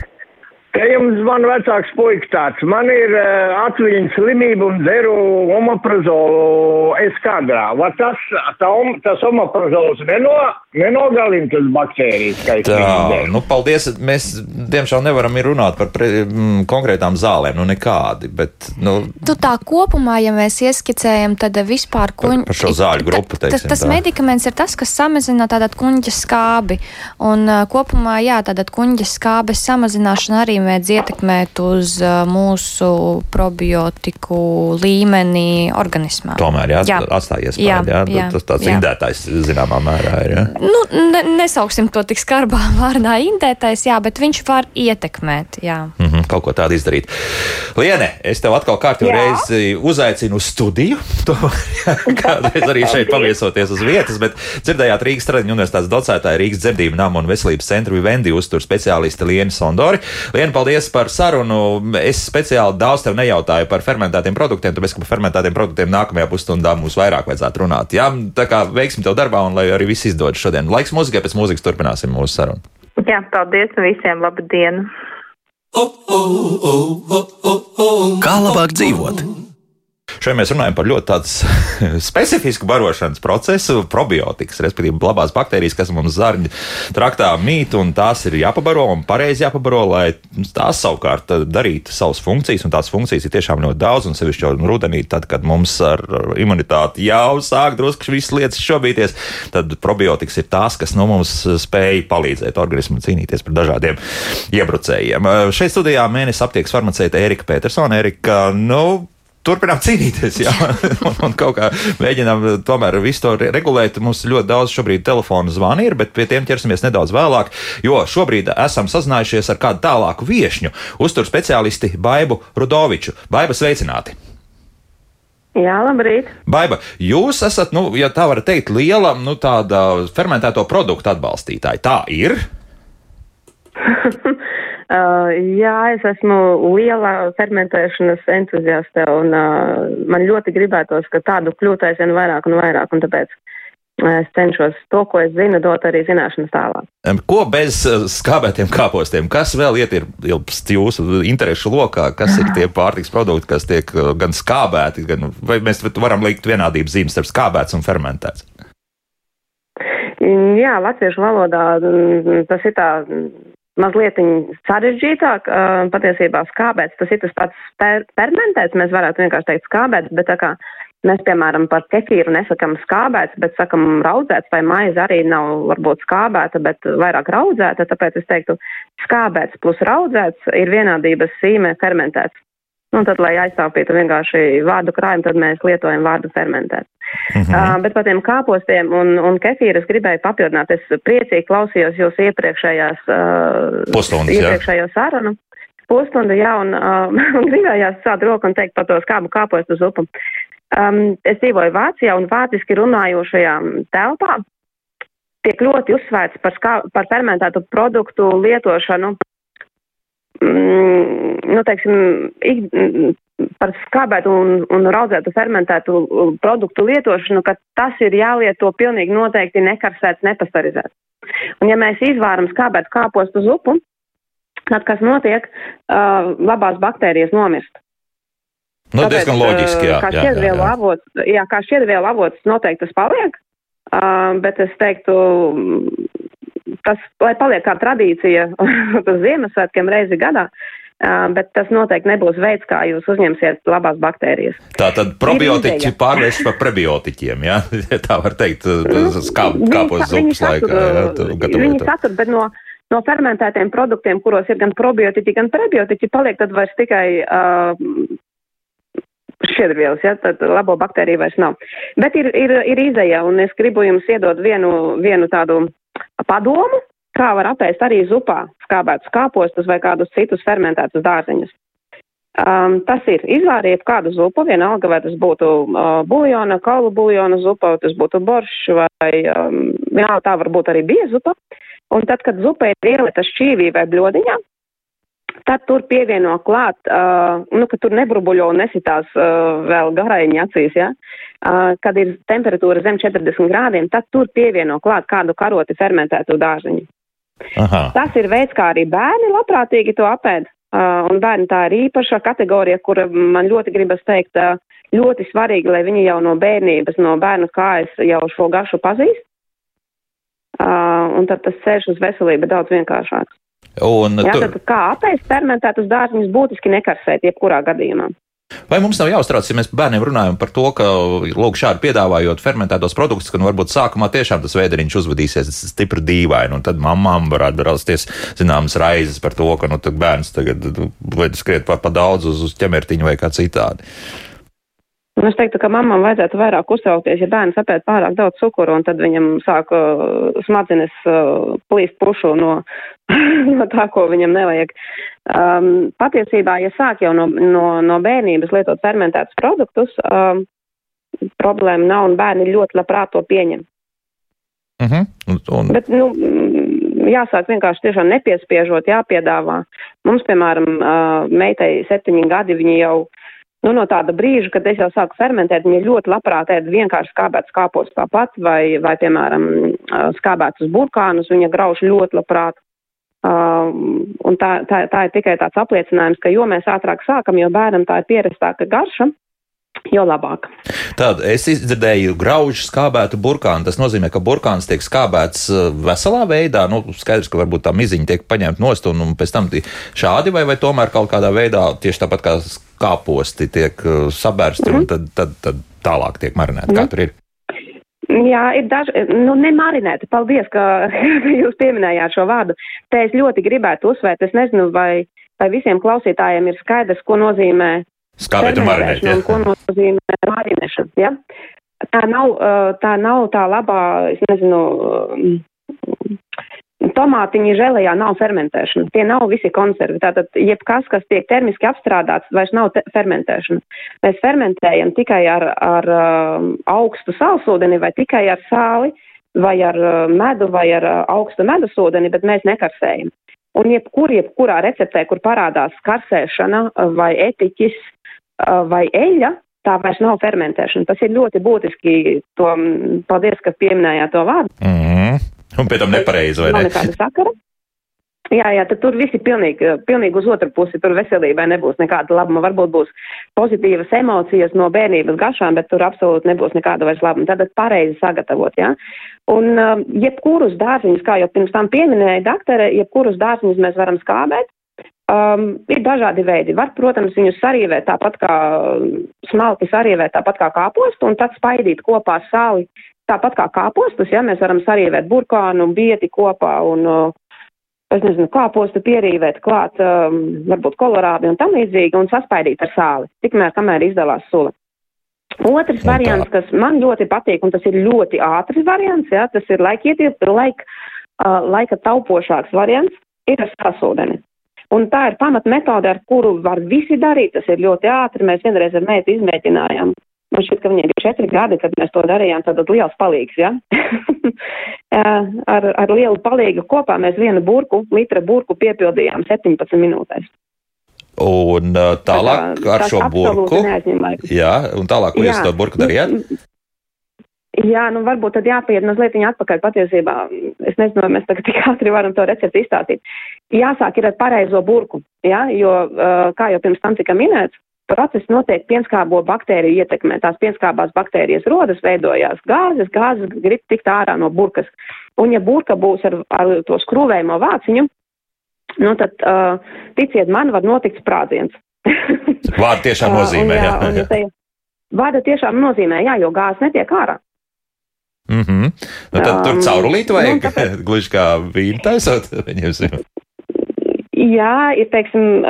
Te jums man vecāks puikas tāds. Man ir uh, atviņas slimība un dzeru omoprazolu eskadrā. Va tas, tā, om, tas omoprazols neno, nenogalina tas baktērijas, viņu nu, paldies. Mēs, diemžēl, nevaram runāt par pre, m, konkrētām zālēm, nu, nekādi. Bet, nu, Tu tā kopumā, ja mēs ieskicējam, tad vispār kuņ... par šo zāļu grupu, Tas, teiksim tas tā. medikaments ir tas, kas samazina tātad kuņģa skābi. Un uh, kopumā, jā, tātad kuņģa skābes samazināšana arī mēdz ietekmēt uz uh, mūsu probiotiku līmeni organismā. tomēr, jā, Jā. atstājies Jā, pāri. Jā, jā, tas tāds indētājs zināmā mērā ir. Jā. Nu, ne, nesauksim to tik skarbā vārdā indētais, jā, bet viņš var ietekmēt, jā. Mm -hmm, kaut ko tādu izdarīt. Liene, es tev atkal kārtīgi reizi uzaicinu uz studiju. Tu kādreiz arī šeit paviesoties uz vietas, bet dzirdējāt Rīgas Tradiņu universitātes docētāja Rīgas dzemdību nama un veselības centra Vivendi uztur speciālisti Lienu Sondori. Lienu, paldies par sarunu. Es speciāli daudz tev nejautāju par fermentētiem produktiem, tāpēc, ka par fermentētiem produktiem nākamajā pusstundā mums vairāk vajadzētu runāt. Jā, tā kā veiksim tev darbā un lai arī viss izdodas šodien. Laiks mūzikai, pēc mūzikas turpināsim mūsu sarunu. Jā, paldies un visiem labu dienu! Kā labāk dzīvot? Šeit mēs runājam par ļoti tādu specifisku barošanas procesu, probiotikas, respektīvi, labās baktērijas, kas mums zarņa traktā mīt, un tās ir jāpabaro un pareizi jāpabaro, lai tās savukārt darītu savas funkcijas, un tās funkcijas ir tiešām ļoti daudz, un sevišķi jau rudenī, tad, kad mums ar imunitāti jau sāk drusku visas lietas šobīties, tad probiotikas ir tās, kas no mums spēj palīdzēt organismam cīnīties pret dažādiem iebrucējiem. Šeit studijā mēnesis aptiekas farmaceita Erika Petersona. Erika, nu, turpinām cīnīties, jā, un, un kaut kā mēģinām tomēr visu to re- regulēt. Mums ļoti daudz šobrīd telefonu zvani ir, bet pie tiem ķersimies nedaudz vēlāk, jo šobrīd esam sazinājušies ar kādu tālāku viešņu, uztur speciālisti Baibu Rudoviču. Baiba sveicināti! Jā, labrīt! Baiba, jūs esat, nu, ja tā var teikt, liela, nu, tāda fermentēto produktu atbalstītāja. Tā ir. Uh, jā, es esmu liela fermentēšanas entuziaste un uh, man ļoti gribētos, ka tādu kļūtu aizvien vairāk un vairāk, un tāpēc es cenšos to, ko es zinu, dot arī zināšanas tālāk. Ko bez skābētiem kāpostiem? Kas vēl ietilpst jūsu interešu lokā? Kas ir tie pārtiks produkti, kas tiek gan skābēti, gan vai mēs varam likt vienādības zīmes starp skābēts un fermentēts? Jā, latviešu valodā mm, tas ir tā mazliet sarežģītāk. Patiesībā skābēts, tas ir tas pats per fermentēts, mēs varētu vienkārši teikt skābēts, bet tā kā mēs, piemēram, par kefīru nesakam skābēts, bet sakam raudzēts, vai maize arī nav varbūt skābēta, bet vairāk raudzēta, tāpēc es teiktu skābēts plus raudzēts ir vienādības zīme fermentēts. Un tad, lai aizstāvītu vienkārši vārdu krājumu, tad mēs lietojam vārdu fermentēt. Mm -hmm. uh, bet par tiem kāpostiem un, un kefīru es gribēju papildināt. Es priecīgi klausījos jūs iepriekšējās, uh, Pustundas, iepriekšējo sarunu. Pusstundu, jā, un, uh, un gribējās sāt roku un teikt par to skābu kāpostu zupu. Um, es dzīvoju Vācijā un vāciski runājošajā telpā tiek ļoti uzsvērts par, skā, par fermentētu produktu lietošanu mm, nu, teiksim, ik, par skābētu un, un raudzētu fermentētu produktu lietošanu, ka tas ir jālieto pilnīgi noteikti nekarsēts, nepasterizēts. Un ja mēs izvāram skābētu kāpostu zupu, tad kas notiek, uh, labās baktērijas nomirst. Nu, Tāpēc, diezgan loģiski, jā. Kā šķiedrvielu avots, jā, kā šķiedrvielu avots noteikti tas paliek, uh, bet es teiktu, tas, lai paliek kā tradīcija uz Ziemassvētkiem reizi gadā, bet tas noteikti nebūs veids, kā jūs uzņemsiet labās baktērijas. Tā tad probiotiķi pārvērst par prebiotiķiem, jā? Ja? tā var teikt, kā, kāpos zupas laikā. Jā, viņi satur, bet no, no fermentētiem produktiem, kuros ir gan probiotiķi, gan prebiotiķi, paliek tad vairs tikai uh, šķiedrvielas, ja, tad labo baktēriju vairs nav. Bet ir, ir, ir izēja, un es gribu jums iedot vienu, vienu tādu padomu, kā var apēst arī zupā skābētus kāpostus vai kādus citus fermentētus dārzeņus. Um, tas ir izvāriet kādu zupu, vienalga, vai tas būtu uh, buljona, kaulu buljona zupa, vai tas būtu boršs, vai um, vienalga tā var būt arī biezupa. Un tad, kad zupa ir ielita šķīvī vai bļodiņā, tad tur pievieno klāt, uh, nu, ka tur nebrubuļo un nesitās uh, vēl garaiņi acīs, ja? uh, kad ir temperatūra zem 40 grādiem, tad tur pievieno klāt kādu karoti fermentētu dārziņu. Aha. Tas ir veids, kā arī bērni labprātīgi to apēd. Uh, un bērni tā ir īpaša kategorija, kura man ļoti gribas teikt, uh, ļoti svarīgi, lai viņi jau no bērnības, no bērnu kājas jau šo garšu pazīst. Uh, un tad tas ceļš uz veselību daudz vienkāršāks. Un Jā, tu... tad kā apēst fermentētus dārziņus būtiski nekarsēt jebkurā gadījumā. Vai mums nav jāuztrauc, ja mēs bērniem runājam par to, ka, lūk, šādi piedāvājot fermentētos produktus, ka nu, varbūt sākumā tiešām tas vēderiņš uzvedīsies stipri dīvaini, un tad mamām varētu rasties zināmas raizes par to, ka, nu, bērns tagad vai skriet pa, pa daudz uz, uz ķemertiņu vai kā citādi. Un es teiktu, ka mamam vajadzētu vairāk uztraukties, ja bērns apēd pārāk daudz cukuru, un tad viņam sāk uh, smadzenes uh, plīst pušu no, no tā, ko viņam nevajag. Um, patiesībā, ja sāk jau no, no, no bērnības lietot fermentētus produktus, um, problēma nav, un bērni ļoti labprāt to pieņem. Uh mhm. -huh. un... Bet, nu, jāsāk vienkārši tiešām nepiespiežot, jāpiedāvā. Mums, piemēram, uh, meitai septiņi gadi, viņi jau Nu, no tāda brīža, kad es jau sāku fermentēt, viņa ļoti labprāt ēd vienkārši skābētas kāpos tāpat, vai, vai, piemēram, skābētas burkānus, viņa grauž ļoti labprāt. Uh, un tā, tā, tā ir tikai tāds apliecinājums, ka jo mēs ātrāk sākam, jo bērnam tā ir pierastāka garša, jo labāk. Tad es izdzirdēju graužu skābētu burkānu. Tas nozīmē, ka burkāns tiek skābēts veselā veidā. Nu, skaidrs, ka varbūt tā miziņa tiek paņemta nost un, un pēc tam šādi vai, vai tomēr kaut kādā veidā tieši tāpat kā kāposti tiek uh, sabērsti mm -hmm. un tad, tad, tad tālāk tiek marinēti. Mm -hmm. Kā tur ir? Jā, ir daži, nu, nemarinēti. Paldies, ka jūs pieminējāt šo vārdu. Te es ļoti gribētu uzsvērt, es nezinu, vai, vai visiem klausītājiem ir skaidrs, ko nozīmē skābēt un marinēt. Ja? Un ko nozīmē marinēšana, ja? Tā nav, tā nav tā labā, es nezinu, tomātiņa žēlējā nav fermentēšana. Tie nav visi konservi. Tātad, jebkas, kas tiek termiski apstrādāts, vairs nav fermentēšana. Mēs fermentējam tikai ar, ar uh, augstu sālsūdeni vai tikai ar sāli vai ar medu vai ar augstu medusūdeni, bet mēs nekarsējam. Un jebkur, jebkurā receptē, kur parādās karsēšana vai etiķis vai eļa, tā vairs nav fermentēšana. Tas ir ļoti būtiski. To, paldies, ka pieminējāt to vārdu. Mm -hmm. Un pēc tam nepareizi, vai ne? Nekāda sakara. Jā, jā, tad tur viss ir pilnīgi, pilnīgi uz otru pusi. Tur veselībai nebūs nekāda labuma. Varbūt būs pozitīvas emocijas no bērnības gašām, bet tur absolūti nebūs nekāda vairs labuma. Tad pareizi sagatavot, jā. Un jebkurus dārziņus, kā jau pirms tam pieminēja doktora, jebkurus dārziņus mēs varam skābēt. Um, ir dažādi veidi. Var, protams, viņus sarīvēt tāpat kā smalki sarīvēt tāpat kā kāpostu un tad spaidīt kopā sāli tāpat kā kāpostus, ja mēs varam sarīvēt burkānu, bieti kopā un uh, es nezinu, kāpostu pierīvēt klāt, um, varbūt kolorādi un tam līdzīgi, un saspaidīt ar sāli, tikmēr, kamēr izdalās sula. Otrs variants, kas man ļoti patīk, un tas ir ļoti ātrs variants, jā, tas ir laikieties, laik, uh, laika taupošāks variants, ir ar sasūdeni. Un tā ir pamat metode, ar kuru var visi darīt, tas ir ļoti ātri, mēs vienreiz ar meitu izmēģinājām Man šķiet, ka viņai bija četri gadi, kad mēs to darījām, tad liels palīgs, ja? ar, ar lielu palīgu kopā mēs vienu burku, litra burku piepildījām 17 minūtēs. Un uh, tālāk tā, ar šo burku. Jā, un tālāk, ko jūs to burku darījāt? Jā, nu varbūt tad jāpiet mazliet viņa atpakaļ patiesībā. Es nezinu, vai mēs tagad tik ātri varam to recepti izstāstīt. Jāsāk ir ar pareizo burku, jā, jo, uh, kā jau pirms tam tika minēts, process notiek pienskābo baktēriju ietekmē. Tās pienskābās baktērijas rodas, veidojās gāzes, gāzes grib tikt ārā no burkas. Un ja burka būs ar, ar to skrūvējumu vāciņu, nu tad, uh, ticiet man, var notikt sprādziens. Vārda tiešām nozīmē, uh, jā. jā, jā. Vārda tiešām nozīmē, jā, jo gāzes netiek ārā. Mm -hmm. nu, tad um, tur caurulīti vajag, nu, tāpēc... gluži kā vīnu taisot, viņiem. Jā, ir, teiksim,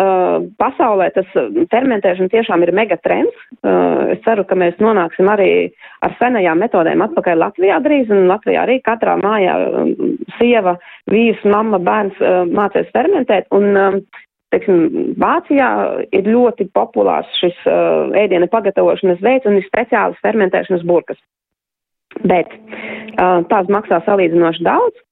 pasaulē tas fermentēšana tiešām ir megatrends. Es ceru, ka mēs nonāksim arī ar senajām metodēm atpakaļ Latvijā drīz, un Latvijā arī katrā mājā sieva, vīrs, mamma, bērns mācēs fermentēt, un, teiksim, Vācijā ir ļoti populārs šis ēdiena pagatavošanas veids un ir speciālas fermentēšanas burkas. Bet tās maksā salīdzinoši daudz,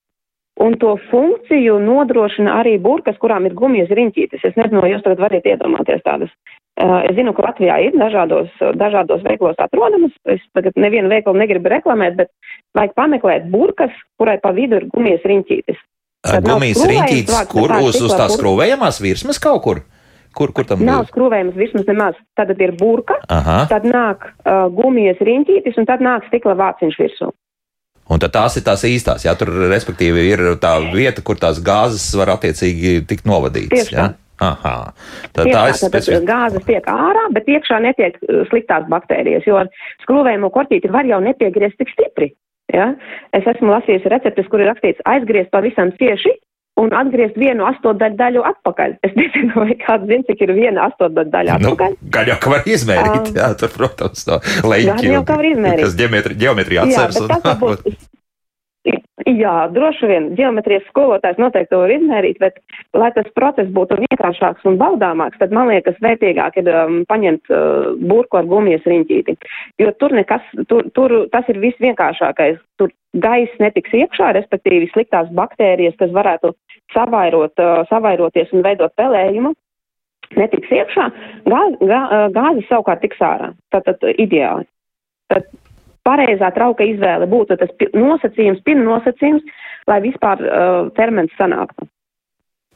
Un to funkciju nodrošina arī burkas, kurām ir gumijas riņķītes. Es nezinu, vai jūs tagad varat iedomāties tādas. Uh, es zinu, ka Latvijā ir dažādos, dažādos veiklos atrodamas. Es tagad nevienu veikalu negribu reklamēt, bet vajag pameklēt burkas, kurai pa vidu ir gumijas riņķītes. Tad gumijas riņķītes, kur uz, uz tās skrūvējamās virsmas kaut kur? Kur, kur tam nav skrūvējumas vismaz nemaz. Tad ir burka, Aha. tad nāk uh, gumijas riņķītis un tad nāk stikla vāciņš virsū. Un tās ir tās īstās, jā, tur respektīvi ir tā vieta, kur tās gāzes var attiecīgi tikt novadītas. Tā. Aha. Tad tā ir specifiska. Gāzes tiek ārā, bet iekšā netiek uh, sliktās baktērijas, jo skrūvējumu korķīti var jau nepiegriezt tik stipri. Ja? Es esmu lasījusi receptes, kur ir rakstīts aizgriezt pavisam cieši un atgriezt vienu astotdaļu daļu atpakaļ. Es nezinu, vai kāds zina, cik ir viena astotdaļu daļa nu, atpakaļ. Nu, gan jau, ka var izmērīt, um, jā, tur, protams, no leņķi. Gan jau, ka var izmērīt. Kas ģeometrija atceras. Jā, un, varbūt, Jā, droši vien ģeometrijas skolotājs noteikti to var izmērīt, bet, lai tas process būtu vienkāršāks un baudāmāks, tad man liekas vērtīgāk ir um, paņemt uh, burku ar gumijas riņķīti. Jo tur nekas, tur, tur tas ir viss vienkāršākais. Tur gaiss netiks iekšā, respektīvi sliktās baktērijas, kas varētu savairot, savairoties un veidot pelējumu. Netiks iekšā, gāze, gā, gāze savukārt tiks ārā. Tātad ideāli. Tad pareizā trauka izvēle būtu tas nosacījums, pirms nosacījums, lai vispār uh, ferments sanāktu.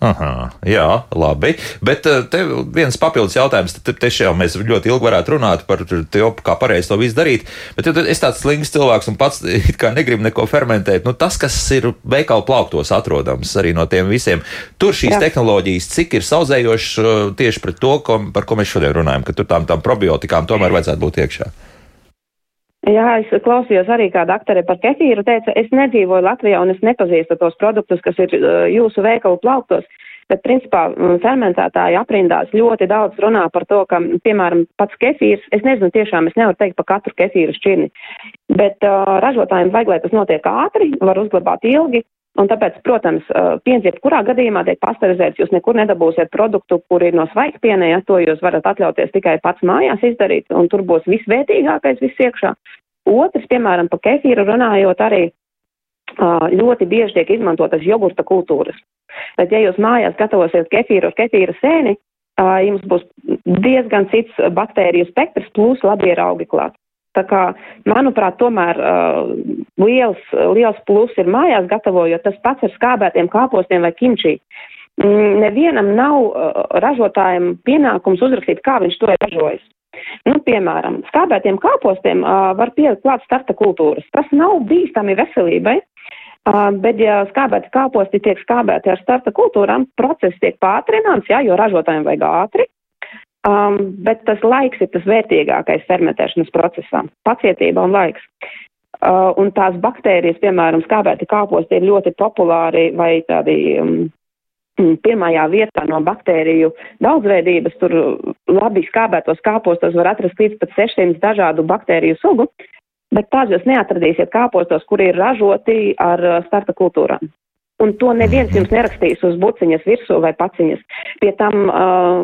Aha, jā, labi. Bet uh, te viens papildus jautājums. Te, te jau mēs ļoti ilgi varētu runāt par to, kā pareizi to visu darīt. Bet ja es tāds slings cilvēks un pats kā negribu neko fermentēt. Nu, tas, kas ir veikalu plauktos atrodams arī no tiem visiem, tur šīs jā. tehnoloģijas, cik ir saudzējošas uh, tieši pret to, ko, par ko mēs šodien runājam, ka tur tām, tām probiotikām tomēr vajadzētu būt iekšā. Jā, es klausījos arī kā doktori par kefīru, teica, es nedzīvoju Latvijā un es nepazīstu tos produktus, kas ir uh, jūsu veikalu plauktos, bet principā um, fermentētāji aprindās ļoti daudz runā par to, ka, piemēram, pats kefīrs, es nezinu tiešām, es nevaru teikt par katru kefīru šķirni, bet uh, ražotājiem vajag, lai tas notiek ātri, var uzglabāt ilgi, Un tāpēc, protams, piens jebkurā gadījumā tiek pasterizēts. Jūs nekur nedabūsiet produktu, kur ir no svaigpiena, ja to jūs varat atļauties tikai pats mājās izdarīt, un tur būs visvērtīgākais viss iekšā. Otrs, piemēram, par kefīru runājot arī ļoti bieži tiek izmantotas jogurta kultūras. Bet, ja jūs mājās gatavosiet kefīru ar kefīra sēni, jums būs diezgan cits baktēriju spektrs, plus labi ir augi klāt. Tā kā, manuprāt, tomēr uh, liels, liels plus ir mājās gatavojot tas pats ar skābētiem kāpostiem vai kimčī. Mm, nevienam nav uh, ražotājiem pienākums uzrakstīt, kā viņš to ir ražojis. Nu, piemēram, skābētiem kāpostiem uh, var pielikt klāt starta kultūras. Tas nav bīstami veselībai, Uh, bet, ja skābēti kāposti tiek skābēti ar starta kultūrām, process tiek pātrināts, jā, jo ražotājiem vajag ātri. Um, bet tas laiks ir tas vērtīgākais fermentēšanas procesā - pacietība un laiks. Uh, un tās baktērijas, piemēram, skābēti kāposti ir ļoti populāri vai tādi um, pirmajā vietā no baktēriju daudzveidības. Tur labi skābētos kāpostos var atrast līdz pat 600 dažādu baktēriju sugu. Bet tādus jūs neatradīsiet kāpostos, kuri ir ražoti ar uh, starta kultūrām. Un to neviens jums nerakstīs uz buciņas virsū vai paciņas. Pie tam uh,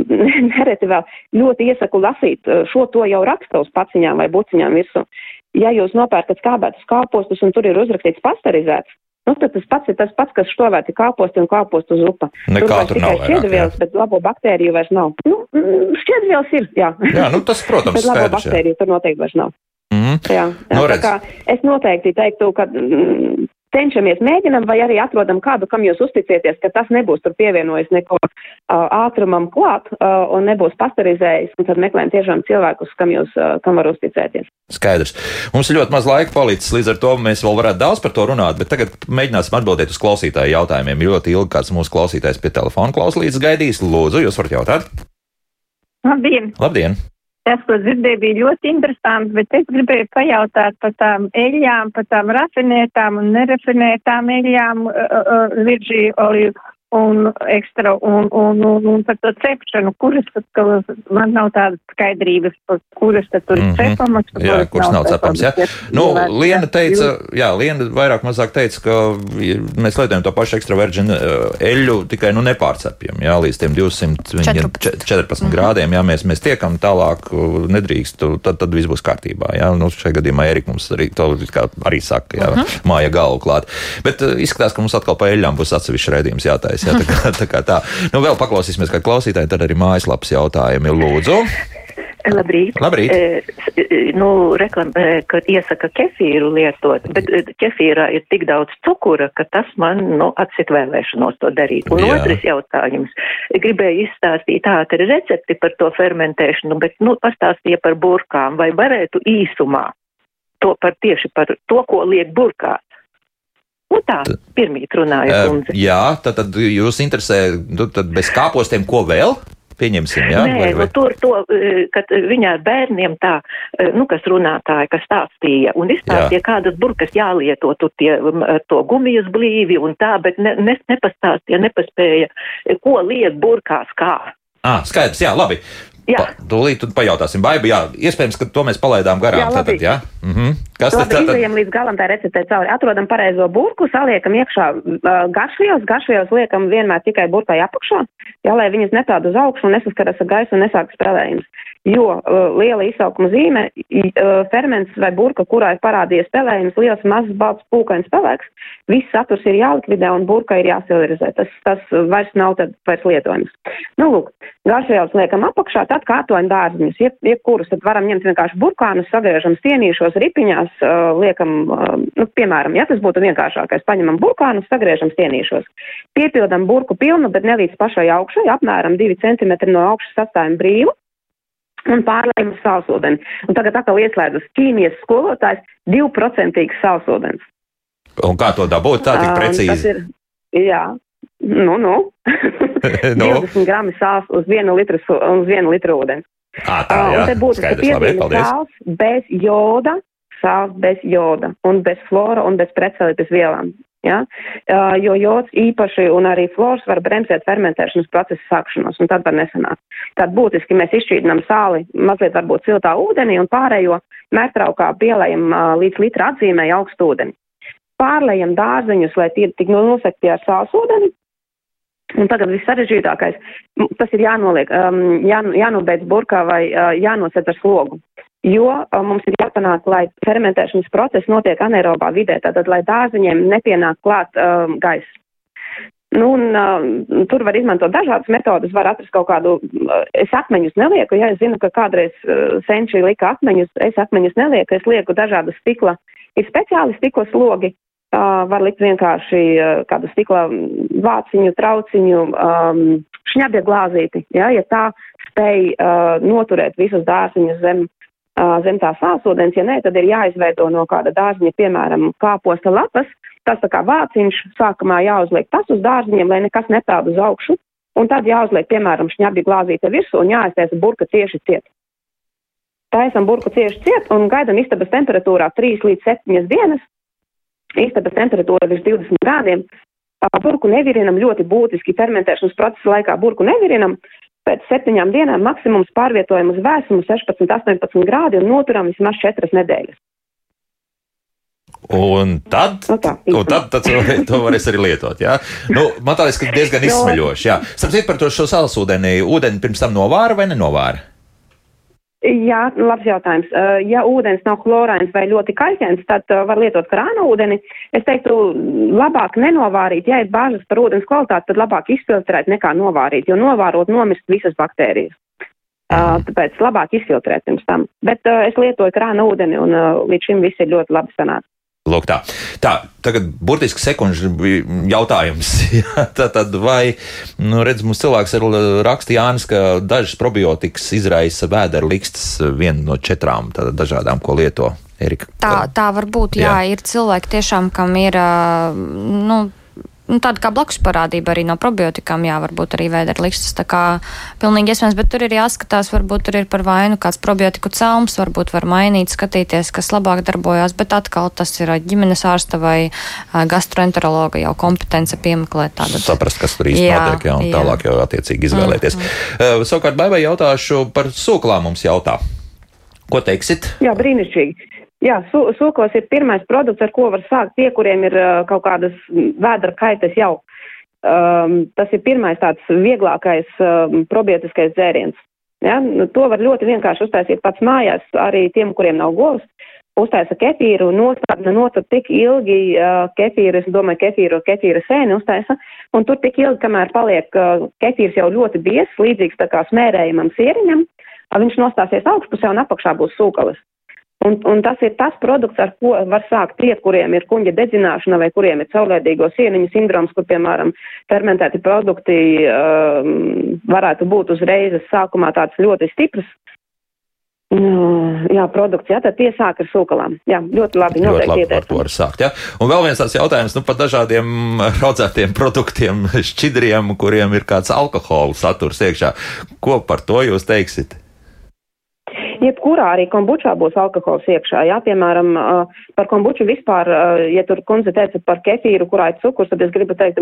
nereti vēl ļoti iesaku lasīt, uh, šo to jau raksta uz paciņām vai buciņām virsū. Ja jūs nopērkat skābētus kāpostus un tur ir uzrakstīts pasterizēts, nu tad tas pats ir tas pats, kas štovēti kāposti un kāpostu zupa. Nekā tur, tur tikai šķiedrvielas, bet labo baktēriju vairs nav. Nu, mm, šķiedrvielas ir, jā. Jā, nu tas, protams, bet labo baktēriju tur noteikti vairs nav. Mm. Jā, jā no, tā kā es noteikti teiktu, ka mm, cenšamies, mēģinam, vai arī atrodam kādu, kam jūs uzticieties, ka tas nebūs tur pievienojis neko uh, ātrumam klāt uh, un nebūs pasterizējis, un tad meklējam tiešām cilvēkus, kam jūs, uh, kam var uzticēties. Skaidrs. Mums ir ļoti maz laika palicis, līdz ar to mēs vēl varētu daudz par to runāt, bet tagad mēģināsim atbildēt uz klausītāju jautājumiem. Ļoti ilgi kāds mūsu klausītājs pie telefona klauslīdz gaidīs. Lūdzu, jūs varat jautāt? Labdien! Labdien! Tas, ko dzirdēju, bija ļoti interesants, bet es gribēju pajautāt par tām eļļām, par tām rafinētām un nerafinētām eļļām, uh, uh, viržī olīvu un ekstra un, un, un, un par to cepšanu, kuras tad, ka man nav tādas skaidrības, kuras tad tur ir mm -hmm. cepamas. Jā, kuras nav cepams, jā. Nu, Liena teica, jā, Liena vairāk mazāk teica, ka mēs lietojam to pašu ekstra virgin eh, eļu, tikai, nu, nepārcepjam, jā, līdz tiem 214 14 mm -hmm. grādiem, jā, mēs, mēs tiekam tālāk, nedrīkst, tad, tad viss būs kārtībā, jā. Nu, šajā gadījumā Erika mums arī, to arī saka, jā, mm -hmm. māja galvu klāt. Bet uh, izskatās, ka mums atkal pa eļļām būs atsevišķi raidījums jātais. Jā, tā kā tā. Kā tā. Nu, vēl paklausīsimies, kā klausītāji, tad arī mājaslapas jautājumi lūdzu. Labrīt. Labrīt. E, nu, reklamē, ka iesaka kefīru lietot, bet kefīrā ir tik daudz cukura, ka tas man, nu, atsit vēlēšanos to darīt. Un Jā. otrs jautājums. Gribēju izstāstīt ātri recepti par to fermentēšanu, bet, nu, pastāstīja par burkām. Vai varētu īsumā to par tieši par to, ko liek burkās? Nu tā, pirmīt runājot. Uh, jā, tad, tad jūs interesē, nu, tad bez kāpostiem ko vēl? Pieņemsim, jā. Nē, vai, vai? Nu, tur to, kad viņa ar bērniem tā, nu, kas runātāja, kas stāstīja, un izstāstīja, jā. kādas burkas jālieto, tur tie, to gumijas blīvi un tā, bet ne, ne, nepastāstīja, nepaspēja, ko liek burkās kā. Ah, skaidrs, jā, labi. Jā. Tūlīt pajautāsim, Baiba. Jā, iespējams, ka to mēs palaidām garām. Jā, labi. tātad, jā? Mm -hmm. Kas labi, tad tātad? Izējam līdz galam tā receptē cauri. Atrodam pareizo burku, saliekam iekšā uh, garšvielas. Garšvielas liekam vienmēr tikai burkai apakšā, jā, lai viņas netādu uz augšu un nesaskaras ar gaisu un nesāk spēlējums. Jo uh, liela izsaukuma zīme, uh, ferments vai burka, kurā ir parādījies spēlējums, liels mazs balts pūkains pelēks, viss saturs ir jālikvidē un burka ir jāsilverizē. Tas, tas vairs nav tad vairs lietojams. Nu, lūk, garšvielas liekam apakšā, tad kārtojam dārziņus, jeb, jebkurus, tad varam ņemt vienkārši burkānus, sagriežam stienīšos, ripiņās, uh, liekam, uh, nu, piemēram, ja tas būtu vienkāršākais, paņemam burkānus, sagriežam stienīšos. Piepildam burku pilnu, bet ne līdz pašai augšai, apmēram 2 cm no augšas atstājam brīvu. Un pārlējam sālsūdeni. Un tagad atkal ieslēdzas ķīmijas skolotājs divprocentīgs sālsūdens. Un kā to dabūt tā tik precīzi? Um, ir, jā, Nu, nu. no. 20 grami sāls uz 1 litru, uz 1 litru ūdens. À, tā, jā, un te būtu piezīme sāls bez joda, sāls bez joda un bez flora un bez precelites vielām. Ja? Jo jods īpaši un arī flors var bremzēt fermentēšanas procesu sākšanos, un tad var nesanākt. Tad būtiski mēs izšķīdinām sāli mazliet varbūt siltā ūdenī un pārējo mērtraukā pielējam līdz litra atzīmē augstu ūdeni. Pārlējam dārzeņus, lai tie tik nosakti ar sāls ūdeni, Un tagad viss sarežģītākais, tas ir jānoliek, um, jā, jānobeidz burkā vai uh, jānosēc ar slogu. Jo mums ir jāpanāk, lai fermentēšanas process notiek anaerobā vidē, tātad, lai dārziņiem nepienāk klāt um, gaisa. Nu, un, uh, tur var izmantot dažādas metodas, var atrast kaut kādu, uh, es akmeņus nelieku, ja es zinu, ka kādreiz uh, senči lika akmeņus, es akmeņus nelieku, es lieku dažādas stikla, ir speciāli stikla slogi, uh, var likt vienkārši uh, kādu stikla vāciņu, trauciņu, um, šņabja glāzīti, ja, ja tā spēj uh, noturēt visus dārziņus zem, uh, zem tās sāsodens, ja nē, tad ir jāizveido no kāda dārziņa, piemēram, kāposta lapas, tas tā kā vāciņš, sākumā jāuzliek tas uz dārziņiem, lai nekas nepeld uz augšu, un tad jāuzliek, piemēram, šņabdi glāzīte virsū un jāaiztaisa burka cieši ciet. Taisam burku cieši ciet un gaidam istabas temperatūrā 3 līdz 7 dienas. Istabas temperatūra virs 20 grādiem. Burku nevirinam ļoti būtiski fermentēšanas procesa laikā burku nevirinam. Pēc septiņām dienām maksimums pārvietojam uz vēsumu 16-18 grādi un noturam vismaz 4 nedēļas. Un tad, Nu tā, un tad, tad to varēs arī lietot. Jā. Nu, man liekas, ka diezgan izsmeļoši. Sapratu par to šo salsūdeni. Ūdeni pirms tam novāra vai nenovāra? Jā, labs jautājums. Ja ūdens nav chlorāns vai ļoti kaļķens, tad var lietot krāna ūdeni. Es teiktu, labāk nenovārīt. Ja ir bāžas par ūdens kvalitāti, tad labāk izfiltrēt nekā novārīt, jo novārot nomirst visas baktērijas. Tāpēc labāk izfiltrēt pirms tam. Bet es lietoju krāna ūdeni un līdz šim viss ir ļoti labi sanācis. Lūk, tā. tā, tagad burtiski sekundžu jautājums. Tā tad vai, nu, redz, mums cilvēks ir raksta Jānis, ka dažas probiotikas izraisa vēdera likstas viena no četrām dažādām, ko lieto Erika. Tā, tā var būt, jā, Jā. ir cilvēki tiešām, kam ir, ā, nu, nu, tāda kā blakus parādība arī no probiotikām, jā, varbūt arī vēdera likstas, tā kā pilnīgi iespējams, bet tur ir jāskatās, varbūt tur ir par vainu kāds probiotiku caums, varbūt var mainīt, skatīties, kas labāk darbojās, bet atkal tas ir ģimenes ārsta vai gastroenterologa jau kompetence piemeklēt tādu. Saprast, kas tur īsti Jā, notiek, jā, un jā. tālāk jau attiecīgi izvēlēties. Uh, savukārt, Baibai jautāšu par sūklām mums jautā. Ko teiksit? Jā, brīnišķīgi. Jā, su, sūkos ir pirmais produkts, ar ko var sākt tie, kuriem ir uh, kaut kādas vēdra kaitas jau. Um, tas ir pirmais tāds vieglākais um, probiotiskais dzēriens. Ja? Nu, to var ļoti vienkārši uztaisīt pats mājās, arī tiem, kuriem nav govs. Uztaisa kefīru, nostādna notur tik ilgi uh, kefīru, es domāju, kefīru, kefīra sēni uztaisa, un tur tik ilgi, kamēr paliek uh, kefīrs jau ļoti biezs, līdzīgs tā kā smērējumam sieriņam, viņš nostāsies augšpusē un apakšā būs sūkalis. Un, un tas ir tas produkts, ar ko var sākt tie, kuriem ir kuģa dedzināšana vai kuriem ir caurlaidīgo sieniņu sindroms, kur, piemēram, fermentēti produkti um, varētu būt uzreiz sākumā tāds ļoti stiprs. Mm, Jā, produkts, jā, tad tie sāk ar sūkalām. Jā, ļoti labi, Ļoti labi par to ieteicams. var sākt. Ja? Un vēl viens tāds jautājums nu, par dažādiem raudzētiem produktiem, šķidriem, kuriem ir kāds alkohola saturs iekšā. Ko par to jūs teiksit? Jebkurā arī kombučā būs alkohols iekšā. Jā, piemēram, par kombuču vispār, ja tur kundze teica par kefīru, kurā ir cukurs, tad es gribu teikt,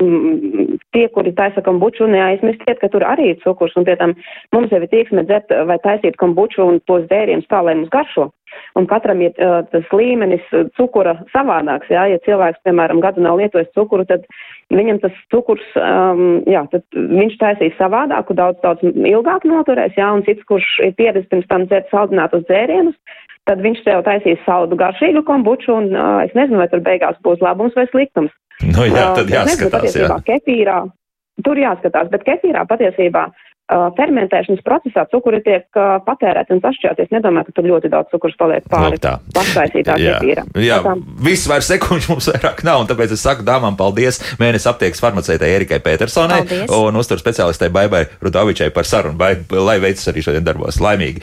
tie, kuri taisa kombuču, neaizmirstiet, ka tur arī ir cukurs, un pie tam mums jau ir tieksme dzert vai taisīt kombuču un tos dzērienus tā, lai mums garšo. Un katram ir uh, tas līmenis uh, cukura savādāks, jā, ja cilvēks, piemēram, gadu nav lietojis cukuru, tad viņam tas cukurs, um, jā, tad viņš taisīs savādāku, daudz, daudz ilgāk noturēs, jā, un cits, kurš ir pieredzis pirms tam dzert saldinātus dzērienus, tad viņš tev taisīs saldu garšīgu kombuču, un uh, es nezinu, vai tur beigās būs labums vai sliktums. Nu, jā, Uh, tad nezinu, jāskatās. patiesībā Jā. kefīrā, tur jāskatās, bet kefīrā patiesībā uh, fermentēšanas procesā cukuri tiek patērēti un sašķelti. Es nedomāju, ka tur ļoti daudz cukurs paliek pāri Lūk tā. paštaisītā Jā, kefīra. jā Tā kā- viss vairs sekundžu mums vairāk nav, un tāpēc es saku dāmām paldies mēnesis aptiekas farmaceitei Erikai Petersonai Paldies. un uztur speciālistei Baibai Rudovičai par sarunu, Bai- lai veicas arī šodien darbos. Laimīgi!